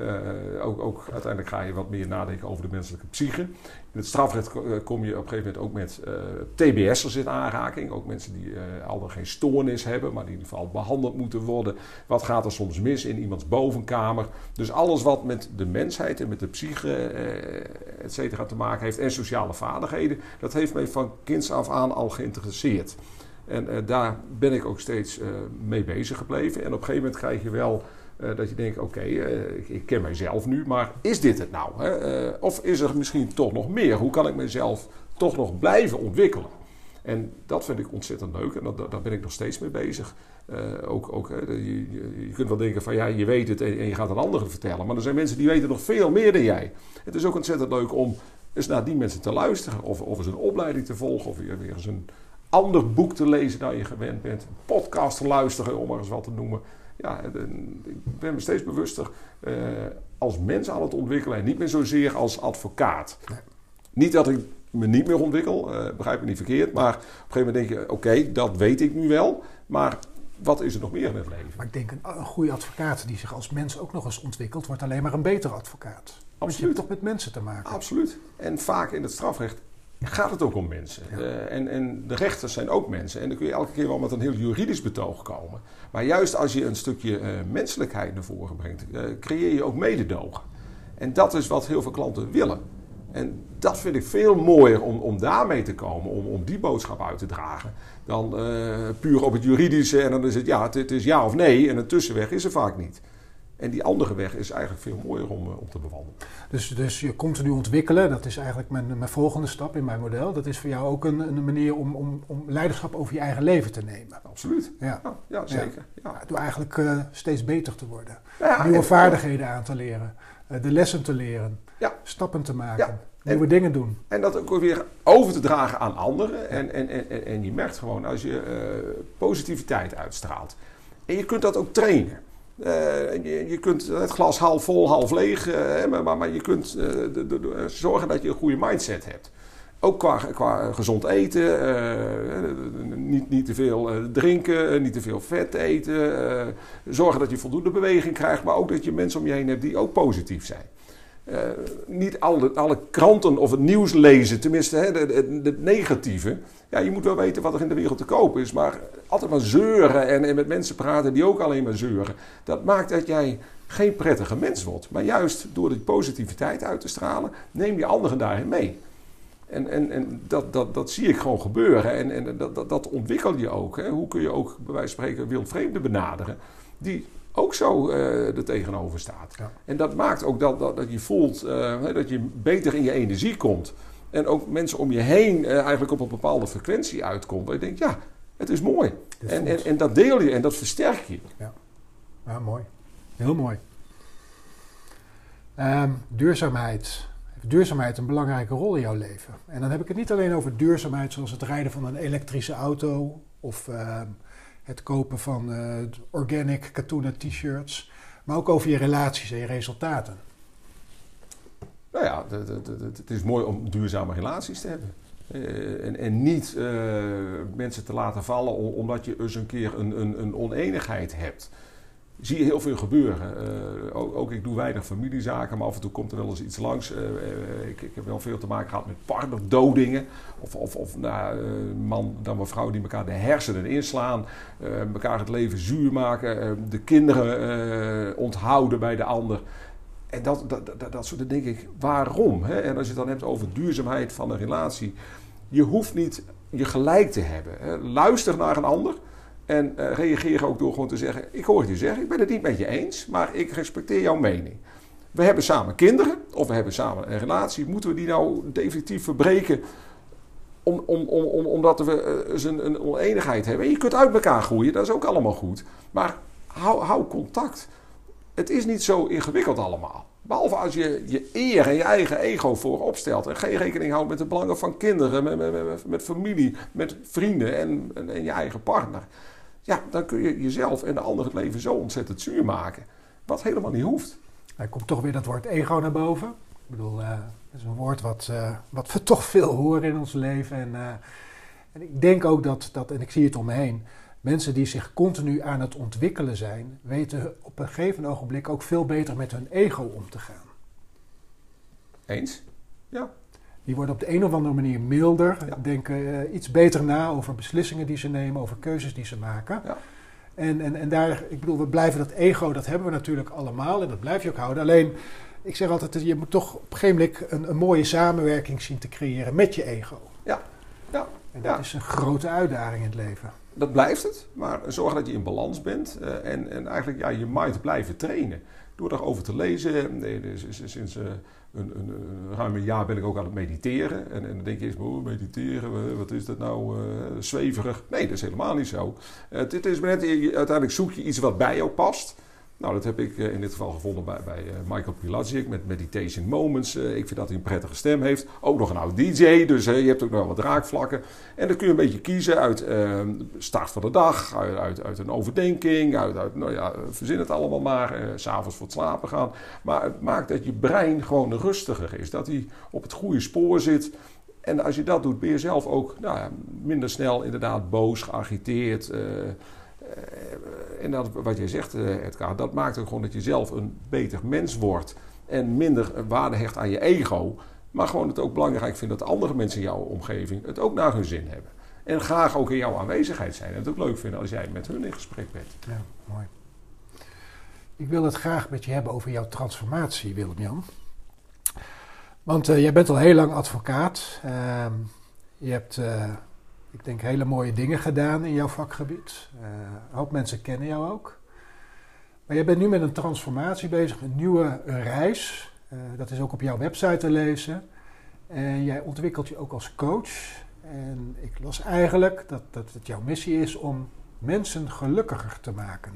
Uh, ook, ook, uiteindelijk ga je wat meer nadenken over de menselijke psyche. In het strafrecht eh, kom je op een gegeven moment ook met uh, TBS'ers in aanraking. Ook mensen die al geen stoornis hebben, maar die in ieder geval behandeld moeten worden. Wat gaat er soms mis in iemands bovenkamer? Dus alles wat met de mensheid en met de psyche et cetera te maken heeft en sociale vaardigheden, dat heeft mij van kinds af aan al geïnteresseerd. En daar ben ik ook steeds mee bezig gebleven. En op een gegeven moment krijg je wel uh, dat je denkt, oké, uh, ik, ken mijzelf nu, maar is dit het nou? Hè? Uh, of is er misschien toch nog meer? Hoe kan ik mezelf toch nog blijven ontwikkelen? En dat vind ik ontzettend leuk en dat, daar ben ik nog steeds mee bezig. ook, ook, je, je, kunt wel denken van ja, je weet het en, je gaat een andere vertellen. Maar er zijn mensen die weten nog veel meer dan jij. Het is ook ontzettend leuk om eens naar die mensen te luisteren. Of, of eens een opleiding te volgen. Of weer, weer eens een ander boek te lezen dan je gewend bent. Een podcast te luisteren, om maar eens wat te noemen ja, ik ben me steeds bewuster uh, als mens aan het ontwikkelen en niet meer zozeer als advocaat. Niet dat ik me niet meer ontwikkel, uh, begrijp me niet verkeerd, maar op een gegeven moment denk je: oké, dat weet ik nu wel, maar wat is er nog meer in het leven? Maar ik denk een, een goede advocaat die zich als mens ook nog eens ontwikkelt, wordt alleen maar een betere advocaat. Absoluut. Want je hebt toch met mensen te maken. Absoluut. En vaak in het strafrecht gaat het ook om mensen. Uh, en, en, de rechters zijn ook mensen. En dan kun je elke keer wel met een heel juridisch betoog komen. Maar juist als je een stukje uh, menselijkheid naar voren brengt, uh, creëer je ook mededogen. En dat is wat heel veel klanten willen. En dat vind ik veel mooier om, om daarmee te komen, om, om die boodschap uit te dragen. Dan puur op het juridische en dan is het ja, het, het, is ja of nee. En een tussenweg is er vaak niet. En die andere weg is eigenlijk veel mooier om, om te bewandelen. Dus, dus je continu ontwikkelen, dat is eigenlijk mijn, mijn volgende stap in mijn model. Dat is voor jou ook een, een manier om, om, om leiderschap over je eigen leven te nemen. Absoluut. Ja, ja, ja zeker. Ja. Door eigenlijk uh, steeds beter te worden. Nieuwe vaardigheden aan te leren. Uh, de lessen te leren. Stappen te maken. Nieuwe en, dingen doen. En dat ook weer over te dragen aan anderen. En, en, en, en je merkt gewoon als je uh, positiviteit uitstraalt. En je kunt dat ook trainen. Uh, je, kunt het glas half vol, half leeg, uh, maar, maar, je kunt de, zorgen dat je een goede mindset hebt. Ook qua, qua gezond eten, niet, niet te veel drinken, niet te veel vet eten. zorgen dat je voldoende beweging krijgt, maar ook dat je mensen om je heen hebt die ook positief zijn. niet alle, alle kranten of het nieuws lezen, tenminste het negatieve. Ja, je moet wel weten wat er in de wereld te koop is, maar altijd maar zeuren en, en met mensen praten die ook alleen maar zeuren. Dat maakt dat jij geen prettige mens wordt. Maar juist door die positiviteit uit te stralen, neem je anderen daarin mee. En, en, en dat, dat, dat zie ik gewoon gebeuren. En, en dat, dat, dat ontwikkel je ook. Hè. Hoe kun je ook, bij wijze van spreken, wildvreemden benaderen... die ook zo uh, er tegenover staat. Ja. En dat maakt ook dat, dat, dat je voelt uh, dat je beter in je energie komt. En ook mensen om je heen uh, eigenlijk op een bepaalde frequentie uitkomt. Waar je denkt, ja, het is mooi. En, en, en, dat deel je en dat versterk je. Ja, ja mooi. Heel mooi. Um, duurzaamheid. Heeft duurzaamheid een belangrijke rol in jouw leven? En dan heb ik het niet alleen over duurzaamheid zoals het rijden van een elektrische auto of uh, het kopen van uh, organic katoenen t-shirts, maar ook over je relaties en je resultaten. Nou ja, het is mooi om duurzame relaties te hebben. Uh, en, en, niet uh, mensen te laten vallen omdat je eens een keer een, een, een oneenigheid hebt. Zie je heel veel gebeuren. Ook, ook, ik doe weinig familiezaken, maar af en toe komt er wel eens iets langs. Ik, ik, heb wel veel te maken gehad met partnerdodingen. Of, of, of nou, man dan mevrouw die elkaar de hersenen inslaan. elkaar het leven zuur maken. de kinderen onthouden bij de ander. En dat, dat, dat, soort denk ik, waarom? Hè? En als je het dan hebt over duurzaamheid van een relatie. Je hoeft niet je gelijk te hebben. Hè? Luister naar een ander. En uh, reageer ook door gewoon te zeggen: Ik hoor het je zeggen, ik ben het niet met je eens, maar ik respecteer jouw mening. We hebben samen kinderen, of we hebben samen een relatie. Moeten we die nou definitief verbreken om, om, om, om, omdat we uh, een, een oneenigheid hebben? En je kunt uit elkaar groeien, dat is ook allemaal goed. Maar hou, hou contact het is niet zo ingewikkeld allemaal. Behalve als je je eer en je eigen ego voorop stelt. En geen rekening houdt met de belangen van kinderen, met, met, met familie, met vrienden en, en, je eigen partner. Ja, dan kun je jezelf en de ander het leven zo ontzettend zuur maken. Wat helemaal niet hoeft. Er komt toch weer dat woord ego naar boven. Ik bedoel, uh, dat is een woord wat, uh, wat we toch veel horen in ons leven. En, uh, en ik denk ook dat, dat, en ik zie het om me heen Mensen die zich continu aan het ontwikkelen zijn, weten op een gegeven ogenblik ook veel beter met hun ego om te gaan. Eens? Ja. Die worden op de een of andere manier milder, denken uh, iets beter na over beslissingen die ze nemen, over keuzes die ze maken. Ja. En, en, en daar, ik bedoel, we blijven dat ego, dat hebben we natuurlijk allemaal en dat blijf je ook houden. Alleen, ik zeg altijd, je moet toch op een gegeven moment een, een mooie samenwerking zien te creëren met je ego. Ja, ja. En dat is een grote uitdaging in het leven dat blijft het. Maar zorg dat je in balans bent uh, en, en eigenlijk ja, je mind blijven trainen. Door daarover te lezen. Nee, dus, sinds uh, een, een, een, ruim een jaar ben ik ook aan het mediteren. En, en dan denk je eens, oh, mediteren, wat is dat nou, uh, zweverig? Nee, dat is helemaal niet zo. Het is net, uiteindelijk zoek je iets wat bij jou past. Nou, dat heb ik in dit geval gevonden bij, bij Michael Pilacic met Meditation Moments. ik vind dat hij een prettige stem heeft. Ook nog een oud DJ, dus je hebt ook nog wat raakvlakken. En dan kun je een beetje kiezen uit ehm, start van de dag, uit, uit, een overdenking, uit, nou ja, verzin het allemaal maar, uh, s'avonds voor het slapen gaan. Maar het maakt dat je brein gewoon rustiger is, dat hij op het goede spoor zit. En als je dat doet, ben je zelf ook nou ja, minder snel inderdaad boos, geagiteerd. En dat, wat jij zegt, Edgar, dat maakt ook gewoon dat je zelf een beter mens wordt. En minder waarde hecht aan je ego. Maar gewoon het ook belangrijk vindt dat andere mensen in jouw omgeving het ook naar hun zin hebben. En graag ook in jouw aanwezigheid zijn. En het ook leuk vinden als jij met hun in gesprek bent. Ja, mooi. Ik wil het graag met je hebben over jouw transformatie, Willem-Jan. Want uh, jij bent al heel lang advocaat. Ehm, je hebt, ik denk, hele mooie dingen gedaan in jouw vakgebied. Uh, een hoop mensen kennen jou ook. Maar jij bent nu met een transformatie bezig, een nieuwe reis. dat is ook op jouw website te lezen. En jij ontwikkelt je ook als coach. En ik las eigenlijk dat, dat het jouw missie is om mensen gelukkiger te maken.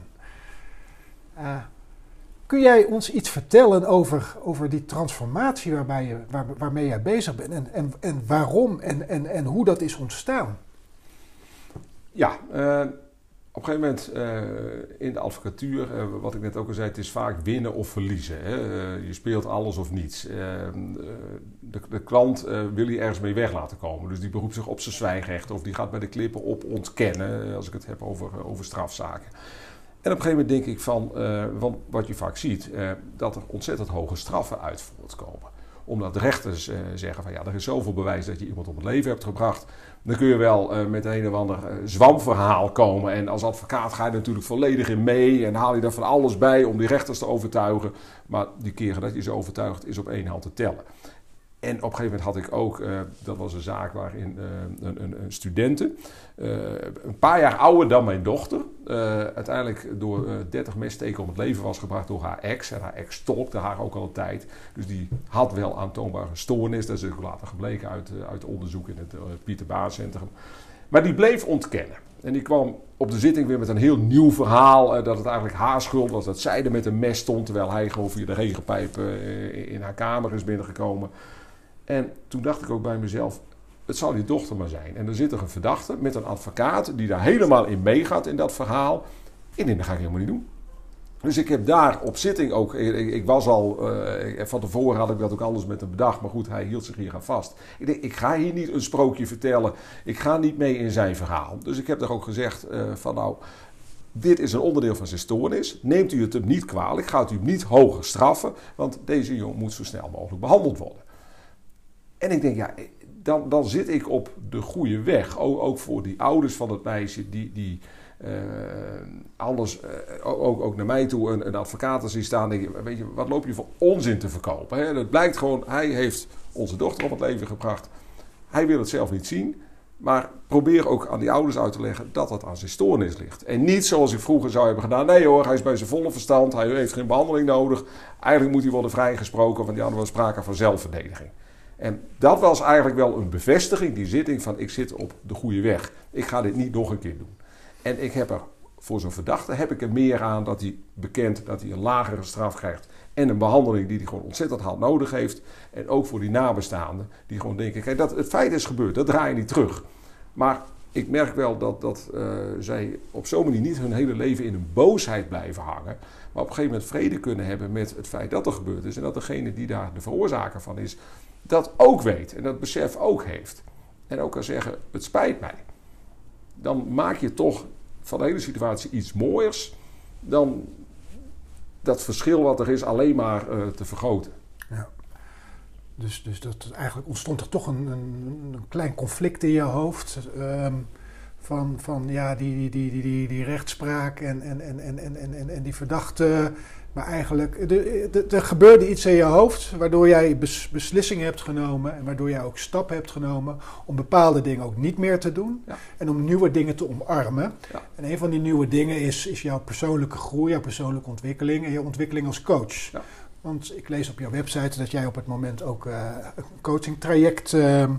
Kun jij ons iets vertellen over, over die transformatie waarbij je, waar, waarmee jij bezig bent en, en, en waarom en, en, en hoe dat is ontstaan? Ja, uh, op een gegeven moment uh, in de advocatuur, uh, wat ik net ook al zei, het is vaak winnen of verliezen. Hè? je speelt alles of niets. De, de, klant wil je ergens mee weg laten komen. Dus die beroept zich op zijn zwijgrecht of die gaat bij de klippen op ontkennen, als ik het heb over, over strafzaken. En op een gegeven moment denk ik van, want wat je vaak ziet, dat er ontzettend hoge straffen uit voortkomen. Omdat de rechters zeggen van ja, er is zoveel bewijs dat je iemand om het leven hebt gebracht. Dan kun je wel met een of ander zwamverhaal komen. En als advocaat ga je natuurlijk volledig in mee en haal je er van alles bij om die rechters te overtuigen. Maar die keren dat je ze overtuigt is op één hand te tellen. En op een gegeven moment had ik ook, uh, dat was een zaak waarin uh, een, een, een uh, een paar jaar ouder dan mijn dochter, uiteindelijk door 30 messteken om het leven was gebracht door haar ex. En haar ex stolkte haar ook al een tijd. Dus die had wel aantoonbare stoornis. Dat is ook later gebleken uit, uit onderzoek in het Pieter Baar Centrum. Maar die bleef ontkennen. En die kwam op de zitting weer met een heel nieuw verhaal. dat het eigenlijk haar schuld was dat zij er met een mes stond. Terwijl hij gewoon via de regenpijp in haar kamer is binnengekomen. En toen dacht ik ook bij mezelf, het zal die dochter maar zijn. En dan zit er een verdachte met een advocaat die daar helemaal in meegaat in dat verhaal. En dat ga ik helemaal niet doen. Dus ik heb daar op zitting ook, ik, was al, uh, van tevoren had ik dat ook anders met hem bedacht, maar goed, hij hield zich hier aan vast. Ik denk, ik ga hier niet een sprookje vertellen, ik ga niet mee in zijn verhaal. Dus ik heb daar ook gezegd uh, van nou, dit is een onderdeel van zijn stoornis, neemt u het hem niet kwalijk, gaat u hem niet hoger straffen, want deze jongen moet zo snel mogelijk behandeld worden. En ik denk, ja, dan, dan zit ik op de goede weg. Ook, ook voor die ouders van het meisje die, die uh, anders uh, ook, ook naar mij toe een, een advocaat zien staan. Denk je, weet je, wat loop je voor onzin te verkopen? Hè? Het blijkt gewoon, hij heeft onze dochter op het leven gebracht. Hij wil het zelf niet zien. Maar probeer ook aan die ouders uit te leggen dat dat aan zijn stoornis ligt. En niet zoals ik vroeger zou hebben gedaan. Nee hoor, hij is bij zijn volle verstand. Hij heeft geen behandeling nodig. Eigenlijk moet hij worden vrijgesproken, want die hadden we sprake van zelfverdediging. En dat was eigenlijk wel een bevestiging, die zitting van ik zit op de goede weg. Ik ga dit niet nog een keer doen. En ik heb er voor zo'n verdachte heb ik er meer aan dat hij bekend dat hij een lagere straf krijgt. En een behandeling die hij gewoon ontzettend hard nodig heeft. En ook voor die nabestaanden die gewoon denken, kijk, dat, het feit is gebeurd, dat draai je niet terug. Maar ik merk wel dat, dat uh, zij op zo'n manier niet hun hele leven in een boosheid blijven hangen. Maar op een gegeven moment vrede kunnen hebben met het feit dat er gebeurd is. En dat degene die daar de veroorzaker van is, dat ook weet en dat besef ook heeft. En ook kan zeggen: Het spijt mij. Dan maak je toch van de hele situatie iets mooiers dan dat verschil wat er is alleen maar uh, te vergroten. Ja. Dus, dus dat, eigenlijk ontstond er toch een, een, een klein conflict in je hoofd. Um, van, van ja, die, die, die, die, die rechtspraak en, en, en, en, en, en, en die verdachte maar eigenlijk, er gebeurde iets in je hoofd waardoor jij beslissingen hebt genomen en waardoor jij ook stappen hebt genomen om bepaalde dingen ook niet meer te doen en om nieuwe dingen te omarmen. Ja. En een van die nieuwe dingen is, is jouw persoonlijke groei, jouw persoonlijke ontwikkeling en je ontwikkeling als coach. Ja. Want ik lees op jouw website dat jij op het moment ook uh, een coaching traject uh, uh,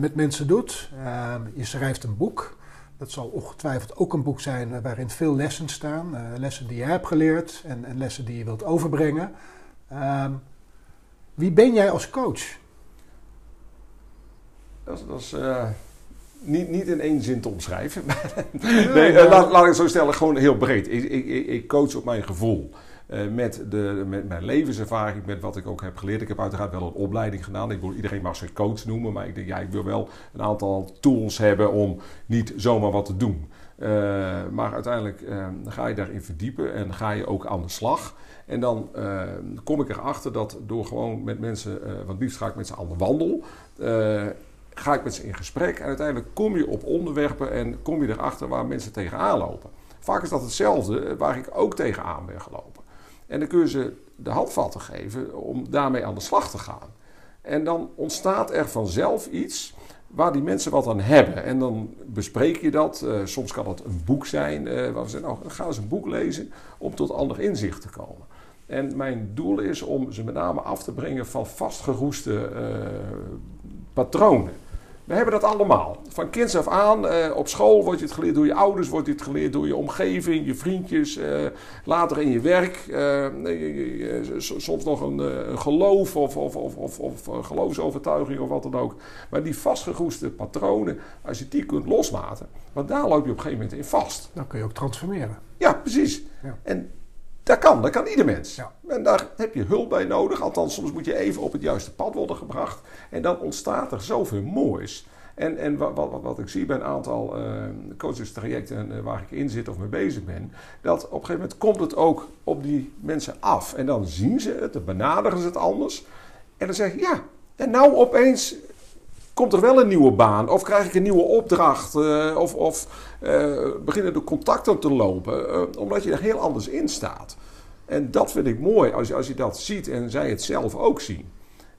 met mensen doet. Ehm, je schrijft een boek. Dat zal ongetwijfeld ook een boek zijn eh, waarin veel lessen staan. Uh, lessen die je hebt geleerd en, en, lessen die je wilt overbrengen. Uh, wie ben jij als coach? Dat, dat is uh, niet, niet in één zin te omschrijven. nee, laat, laat ik het zo stellen, gewoon heel breed. Ik, ik, ik coach op mijn gevoel. Uh, met, de, met mijn levenservaring, met wat ik ook heb geleerd. Ik heb uiteraard wel een opleiding gedaan. Ik wil, iedereen mag zich coach noemen, maar ik denk, ja, ik wil wel een aantal tools hebben om niet zomaar wat te doen. Uh, maar uiteindelijk uh, ga je daarin verdiepen en ga je ook aan de slag. En dan kom ik erachter dat door gewoon met mensen, want liefst ga ik met ze aan de wandel, ga ik met ze in gesprek. En uiteindelijk kom je op onderwerpen en kom je erachter waar mensen tegenaan lopen. Vaak is dat hetzelfde waar ik ook tegenaan ben gelopen. En dan kun je ze de handvatten geven om daarmee aan de slag te gaan. En dan ontstaat er vanzelf iets waar die mensen wat aan hebben. En dan bespreek je dat. Uh, soms kan dat een boek zijn. Uh, waar we zeggen, nou, ga eens een boek lezen om tot ander inzicht te komen. En mijn doel is om ze met name af te brengen van vastgeroeste uh, patronen. We hebben dat allemaal. Van kinds af aan, uh, op school wordt je het geleerd door je ouders, wordt je het geleerd door je omgeving, je vriendjes, uh, later in je werk. Uh, soms nog een, een geloof of, of, of, of, of geloofsovertuiging of wat dan ook. Maar die vastgeroeste patronen, als je die kunt loslaten, want daar loop je op een gegeven moment in vast. Dan kun je ook transformeren. Ja, precies. Ja. En dat kan, dat kan ieder mens. Ja. En daar heb je hulp bij nodig. Althans, soms moet je even op het juiste pad worden gebracht. En dan ontstaat er zoveel moois. En, en wat, wat, wat ik zie bij een aantal uh, coachingstrajecten uh, waar ik in zit of mee bezig ben, dat op een gegeven moment komt het ook op die mensen af. En dan zien ze het, dan benaderen ze het anders. En dan zeg je, ja, en nou opeens komt er wel een nieuwe baan? Of krijg ik een nieuwe opdracht? Uh, of of uh, beginnen de contacten te lopen? Uh, omdat je er heel anders in staat. En dat vind ik mooi als je, als je dat ziet en zij het zelf ook zien.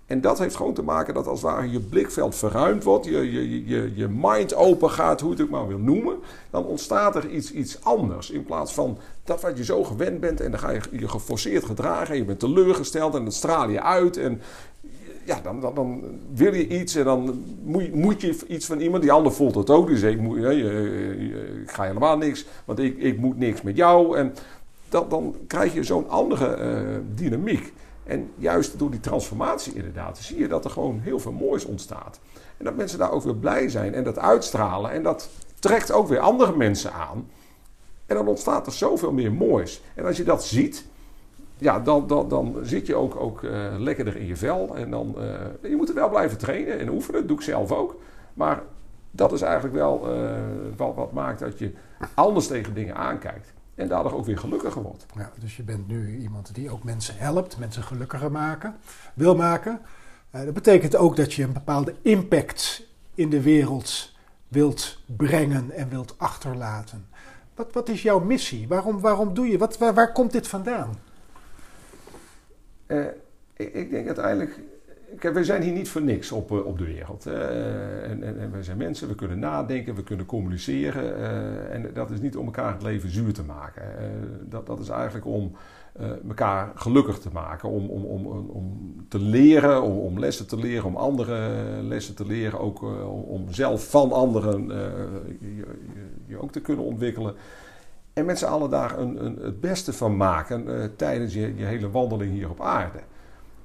En dat heeft gewoon te maken dat als het ware je blikveld verruimd wordt, je, je, je, je mind open gaat, hoe je het ook maar wil noemen, dan ontstaat er iets, iets anders. In plaats van dat wat je zo gewend bent en dan ga je je geforceerd gedragen en je bent teleurgesteld en dan straal je uit en ja, dan, dan, wil je iets en dan moet, je iets van iemand. Die ander voelt het ook. Dus ik, moet, ik ga helemaal niks, want ik, ik moet niks met jou. En dan krijg je zo'n andere uh, dynamiek. En juist door die transformatie inderdaad, zie je dat er gewoon heel veel moois ontstaat. En dat mensen daar ook weer blij zijn en dat uitstralen. En dat trekt ook weer andere mensen aan. En dan ontstaat er zoveel meer moois. En als je dat ziet, ja, dan, dan, dan zit je ook, ook uh, lekkerder in je vel. En dan, uh, je moet er wel blijven trainen en oefenen. Dat doe ik zelf ook. Maar dat is eigenlijk wel uh, wat, wat maakt dat je anders tegen dingen aankijkt. En daardoor ook weer gelukkiger wordt. Ja, dus je bent nu iemand die ook mensen helpt, mensen gelukkiger maken, wil maken. dat betekent ook dat je een bepaalde impact in de wereld wilt brengen en wilt achterlaten. Wat, wat is jouw missie? Waarom, waarom doe je? Wat, waar komt dit vandaan? Uh, ik, denk uiteindelijk. We zijn hier niet voor niks op, uh, op de wereld. Uh, en, en, en, wij zijn mensen, we kunnen nadenken, we kunnen communiceren. en dat is niet om elkaar het leven zuur te maken. dat, dat is eigenlijk om elkaar gelukkig te maken. Om, om, om, om te leren, om, om lessen te leren, om andere lessen te leren. Ook om zelf van anderen je, je ook te kunnen ontwikkelen. En met z'n allen daar een, een, het beste van maken uh, tijdens je, je, hele wandeling hier op aarde.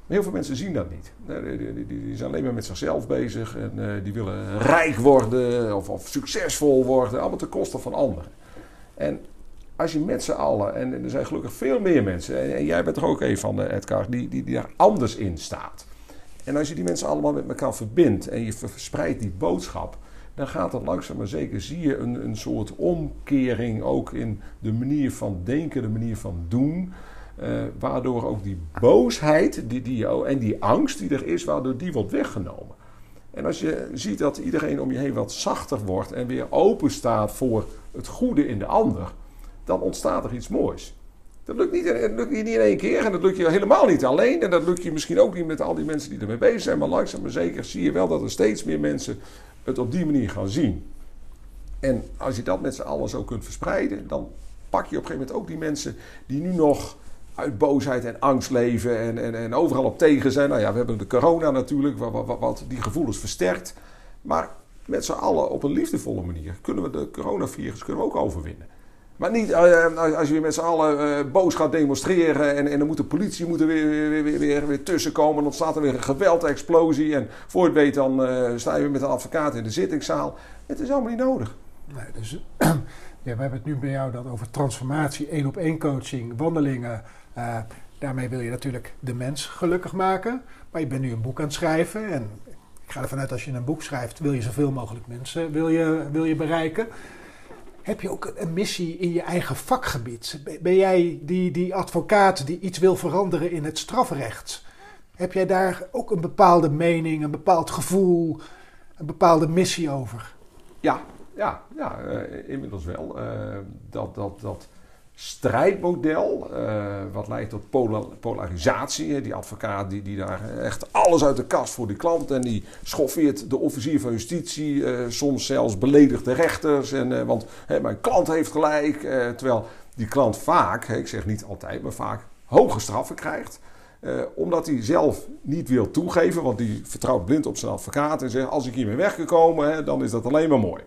Heel veel mensen zien dat niet. Die, die, die zijn alleen maar met zichzelf bezig en uh, die willen rijk worden of, of, succesvol worden, allemaal ten koste van anderen. En als je met z'n allen, en, er zijn gelukkig veel meer mensen, en, jij bent er ook een van, uh, Edgar, die, die, die daar anders in staat. En als je die mensen allemaal met elkaar verbindt en je verspreidt die boodschap, dan gaat dat langzaam maar zeker, zie je een, een soort omkering ook in de manier van denken, de manier van doen. Uh, waardoor ook die boosheid die, die, en die angst die er is, waardoor die wordt weggenomen. En als je ziet dat iedereen om je heen wat zachter wordt en weer open staat voor het goede in de ander, dan ontstaat er iets moois. Dat lukt, niet, dat lukt niet in één keer en dat lukt je helemaal niet alleen. En dat lukt je misschien ook niet met al die mensen die ermee bezig zijn. Maar langzaam maar zeker zie je wel dat er steeds meer mensen het op die manier gaan zien. En als je dat met z'n allen zo kunt verspreiden, dan pak je op een gegeven moment ook die mensen die nu nog uit boosheid en angst leven en, en, en overal op tegen zijn. Nou ja, we hebben de corona natuurlijk, wat, die gevoelens versterkt. Maar met z'n allen op een liefdevolle manier kunnen we de coronavirus kunnen we ook overwinnen. Maar niet uh, als je weer met z'n allen uh, boos gaat demonstreren en, en dan moet de politie moet er weer, weer, weer, weer, weer tussenkomen. Dan ontstaat er weer een geweldexplosie en voor het weet dan uh, sta je weer met een advocaat in de zittingszaal. Het is allemaal niet nodig. Nee, dus, ja, we hebben het nu bij jou dan over transformatie, één op één coaching, wandelingen. daarmee wil je natuurlijk de mens gelukkig maken. Maar je bent nu een boek aan het schrijven en ik ga ervan uit als je een boek schrijft wil je zoveel mogelijk mensen wil je, wil je bereiken heb je ook een missie in je eigen vakgebied? Ben jij die, die advocaat die iets wil veranderen in het strafrecht? Heb jij daar ook een bepaalde mening, een bepaald gevoel, een bepaalde missie over? Ja, ja, ja uh, inmiddels wel. Uh, dat, dat, dat strijdmodel. Uh, wat leidt tot polarisatie. Die advocaat die, die daar echt alles uit de kast voor die klant. En die schoffeert de officier van justitie. Uh, soms zelfs beledigt de rechters. En, want mijn klant heeft gelijk. terwijl die klant vaak, ik zeg niet altijd, maar vaak hoge straffen krijgt. omdat hij zelf niet wil toegeven, want die vertrouwt blind op zijn advocaat en zegt: Als ik hiermee weggekomen, hè, dan is dat alleen maar mooi.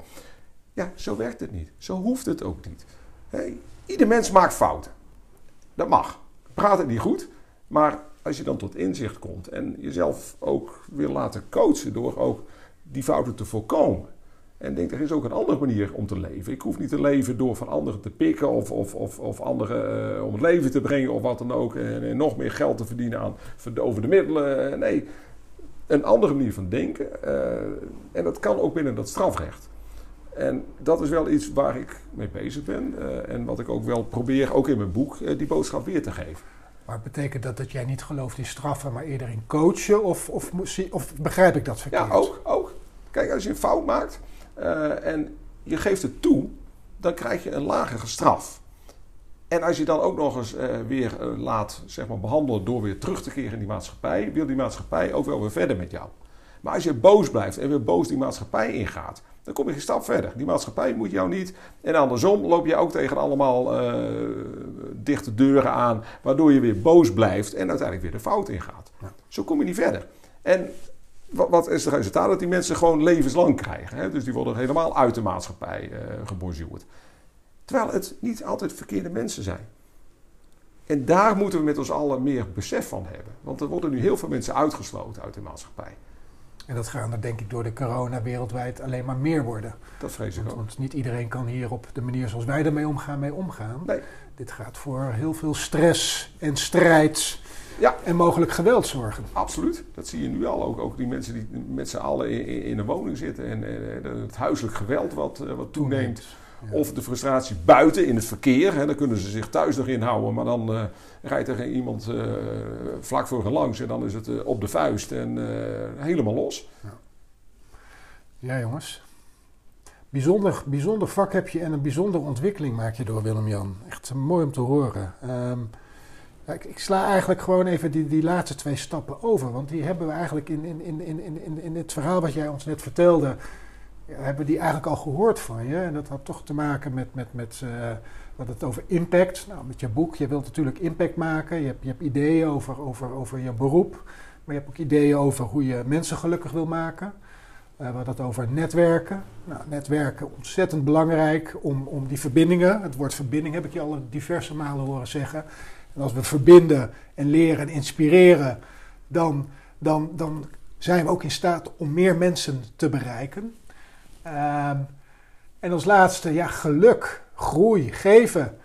Ja, zo werkt het niet. Zo hoeft het ook niet. Hey, ieder mens maakt fouten. Dat mag. Praat het niet goed, maar als je dan tot inzicht komt en jezelf ook wil laten coachen door ook die fouten te voorkomen. En denk, er is ook een andere manier om te leven. Ik hoef niet te leven door van anderen te pikken of, of, of, of anderen uh, om het leven te brengen of wat dan ook. En, nog meer geld te verdienen aan verdovende middelen. Nee, een andere manier van denken. Uh, en dat kan ook binnen dat strafrecht. En dat is wel iets waar ik mee bezig ben. Uh, en wat ik ook wel probeer, ook in mijn boek, uh, die boodschap weer te geven. Maar betekent dat dat jij niet gelooft in straffen, maar eerder in coachen? Of, of, of begrijp ik dat verkeerd? Ja, ook, ook. Kijk, als je een fout maakt uh, en je geeft het toe, dan krijg je een lagere straf. En als je dan ook nog eens weer laat zeg maar, behandelen door weer terug te keren in die maatschappij, wil die maatschappij ook wel weer verder met jou. Maar als je boos blijft en weer boos die maatschappij ingaat, dan kom je geen stap verder. Die maatschappij moet jou niet. En andersom loop je ook tegen allemaal uh, dichte deuren aan, waardoor je weer boos blijft en uiteindelijk weer de fout ingaat. Ja. Zo kom je niet verder. En wat, wat, is het resultaat? Dat die mensen gewoon levenslang krijgen. Hè? Dus die worden helemaal uit de maatschappij uh, gebonjourd. Terwijl het niet altijd verkeerde mensen zijn. En daar moeten we met ons allen meer besef van hebben. Want er worden nu heel veel mensen uitgesloten uit de maatschappij. En dat gaan er denk ik door de corona wereldwijd alleen maar meer worden. Dat vrees ik want, ook. Want niet iedereen kan hier op de manier zoals wij ermee omgaan, mee omgaan. Nee. Dit gaat voor heel veel stress en strijd ja. en mogelijk geweld zorgen. Absoluut. Dat zie je nu al. Ook, ook die mensen die met z'n allen in, in, een woning zitten. En, en het huiselijk geweld wat, eh, wat toeneemt. Of de frustratie buiten in het verkeer. Hè, dan kunnen ze zich thuis nog inhouden. Maar dan uh, rijdt er iemand uh, vlak voor hen langs. En dan is het uh, op de vuist en helemaal los. Ja. ja, jongens. Bijzonder, bijzonder vak heb je en een bijzondere ontwikkeling maak je door Willem-Jan. Echt mooi om te horen. Um, ja, ik, ik, sla eigenlijk gewoon even die, die laatste twee stappen over. Want die hebben we eigenlijk in, in, in, in, in, in het verhaal wat jij ons net vertelde hebben die eigenlijk al gehoord van je. En dat had toch te maken met, met, met wat het over impact. Nou, met je boek, je wilt natuurlijk impact maken. Je hebt, je hebt ideeën over, over, over je beroep. Maar je hebt ook ideeën over hoe je mensen gelukkig wil maken. Uh, we hadden het over netwerken. Nou, netwerken ontzettend belangrijk om, om die verbindingen. Het woord verbinding heb ik je al diverse malen horen zeggen. En als we verbinden en leren en inspireren, dan, dan, dan zijn we ook in staat om meer mensen te bereiken. Um, en als laatste, ja, geluk, groei, geven.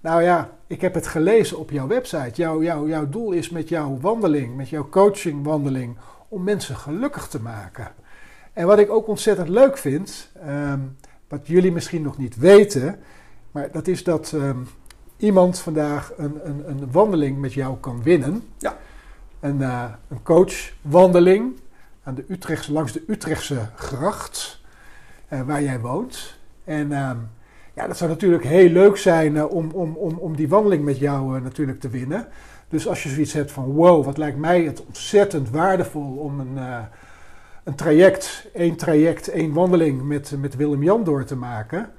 Nou ja, ik heb het gelezen op jouw website. Jouw, jouw, jouw doel is met jouw wandeling, met jouw coachingwandeling, om mensen gelukkig te maken. En wat ik ook ontzettend leuk vind, um, wat jullie misschien nog niet weten, maar dat is dat um, iemand vandaag een, een, een, wandeling met jou kan winnen. Ja. Een, uh, een coachwandeling aan de Utrechtse, langs de Utrechtse gracht. Eh, waar jij woont. En ehm, ja, dat zou natuurlijk heel leuk zijn eh, om, om, om, om die wandeling met jou eh, natuurlijk te winnen. Dus als je zoiets hebt van wow, wat lijkt mij het ontzettend waardevol om een, een traject, één traject, één wandeling met, met Willem-Jan door te maken.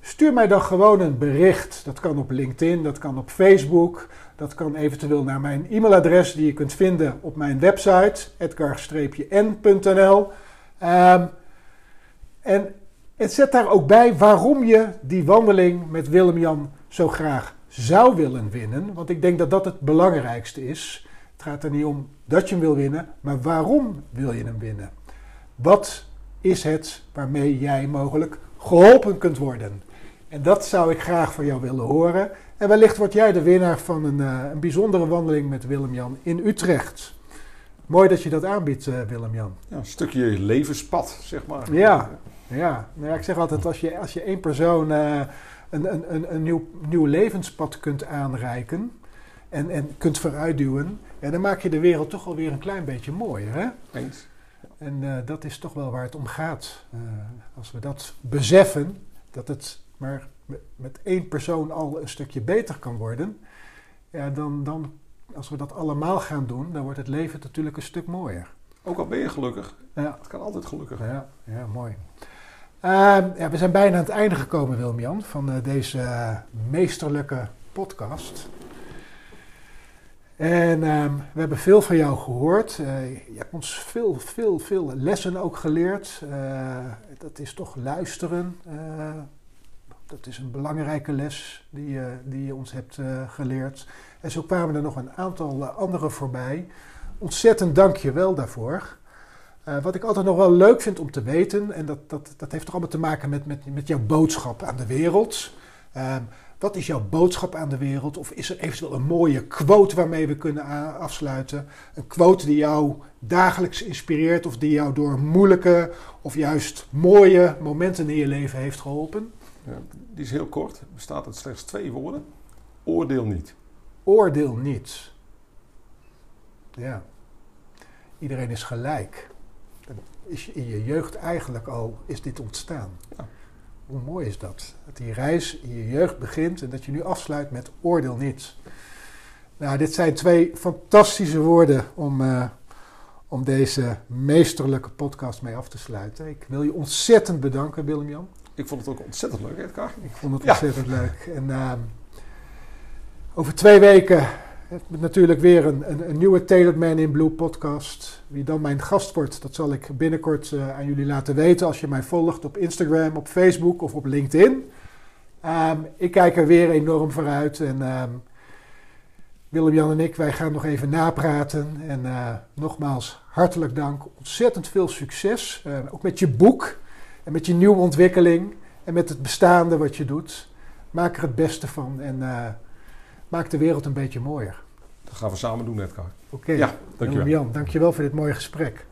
stuur mij dan gewoon een bericht. Dat kan op LinkedIn, dat kan op Facebook. Dat kan eventueel naar mijn e-mailadres die je kunt vinden op mijn website, edgar-n.nl. Um, en het zet daar ook bij waarom je die wandeling met Willem-Jan zo graag zou willen winnen. Want ik denk dat dat het belangrijkste is. Het gaat er niet om dat je hem wil winnen, maar waarom wil je hem winnen? Wat is het waarmee jij mogelijk geholpen kunt worden? En dat zou ik graag van jou willen horen. En wellicht word jij de winnaar van een, uh, een bijzondere wandeling met Willem-Jan in Utrecht. Mooi dat je dat aanbiedt, uh, Willem-Jan. Ja, een stukje levenspad, zeg maar. Ja, ja, nou ja, ik zeg altijd, als je, als je één persoon uh, een, een, een, een nieuw, nieuw levenspad kunt aanreiken en, en kunt vooruitduwen, ja, dan maak je de wereld toch alweer een klein beetje mooier. Hè? Eens. En uh, dat is toch wel waar het om gaat. Uh, als we dat beseffen, dat het maar met, met één persoon al een stukje beter kan worden, ja, dan, dan, als we dat allemaal gaan doen, dan wordt het leven natuurlijk een stuk mooier. Ook al ben je gelukkig. Ja, Het kan altijd gelukkig. ja, ja mooi. Ehm, we zijn bijna aan het einde gekomen, Wilm-Jan, van eh, deze eh, meesterlijke podcast. En ehm, we hebben veel van jou gehoord. Eh, je hebt ons veel, veel, veel lessen ook geleerd. Dat is toch luisteren. Dat is een belangrijke les die, je- die je ons hebt geleerd. En zo kwamen er nog een aantal andere voorbij. Ontzettend dank je wel daarvoor. Eh, wat ik altijd nog wel leuk vind om te weten, en dat, dat, dat heeft toch allemaal te maken met, met, met jouw boodschap aan de wereld. Ehm, wat is jouw boodschap aan de wereld? Of is er eventueel een mooie quote waarmee we kunnen afsluiten? Een quote die jou dagelijks inspireert of die jou door moeilijke of juist mooie momenten in je leven heeft geholpen? Ja, die is heel kort. Bestaat uit slechts twee woorden. Oordeel niet. Oordeel niet. Ja. Iedereen is gelijk. Is je in je jeugd eigenlijk al is dit ontstaan. Ja. Hoe mooi is dat? Dat die reis in je jeugd begint en dat je nu afsluit met oordeel niet. Nou, dit zijn twee fantastische woorden om, eh, om deze meesterlijke podcast mee af te sluiten. Ik wil je ontzettend bedanken, Willem-Jan. Ik vond het ook ontzettend leuk, Edgar. Ik vond het Ja. ontzettend leuk. En ehm, over twee weken natuurlijk weer een, een, een nieuwe Tailored Man in Blue podcast. Wie dan mijn gast wordt, dat zal ik binnenkort eh, aan jullie laten weten als je mij volgt op Instagram, op Facebook of op LinkedIn. Ehm, ik kijk er weer enorm vooruit. En ehm, Willem-Jan en ik, wij gaan nog even napraten. En eh, nogmaals, hartelijk dank. Ontzettend veel succes. eh, ook met je boek en met je nieuwe ontwikkeling. En met het bestaande wat je doet. Maak er het beste van en eh, maak de wereld een beetje mooier. Dat gaan we samen doen, Edgar. Oké, Ja, dankjewel. Jan, dankjewel voor dit mooie gesprek.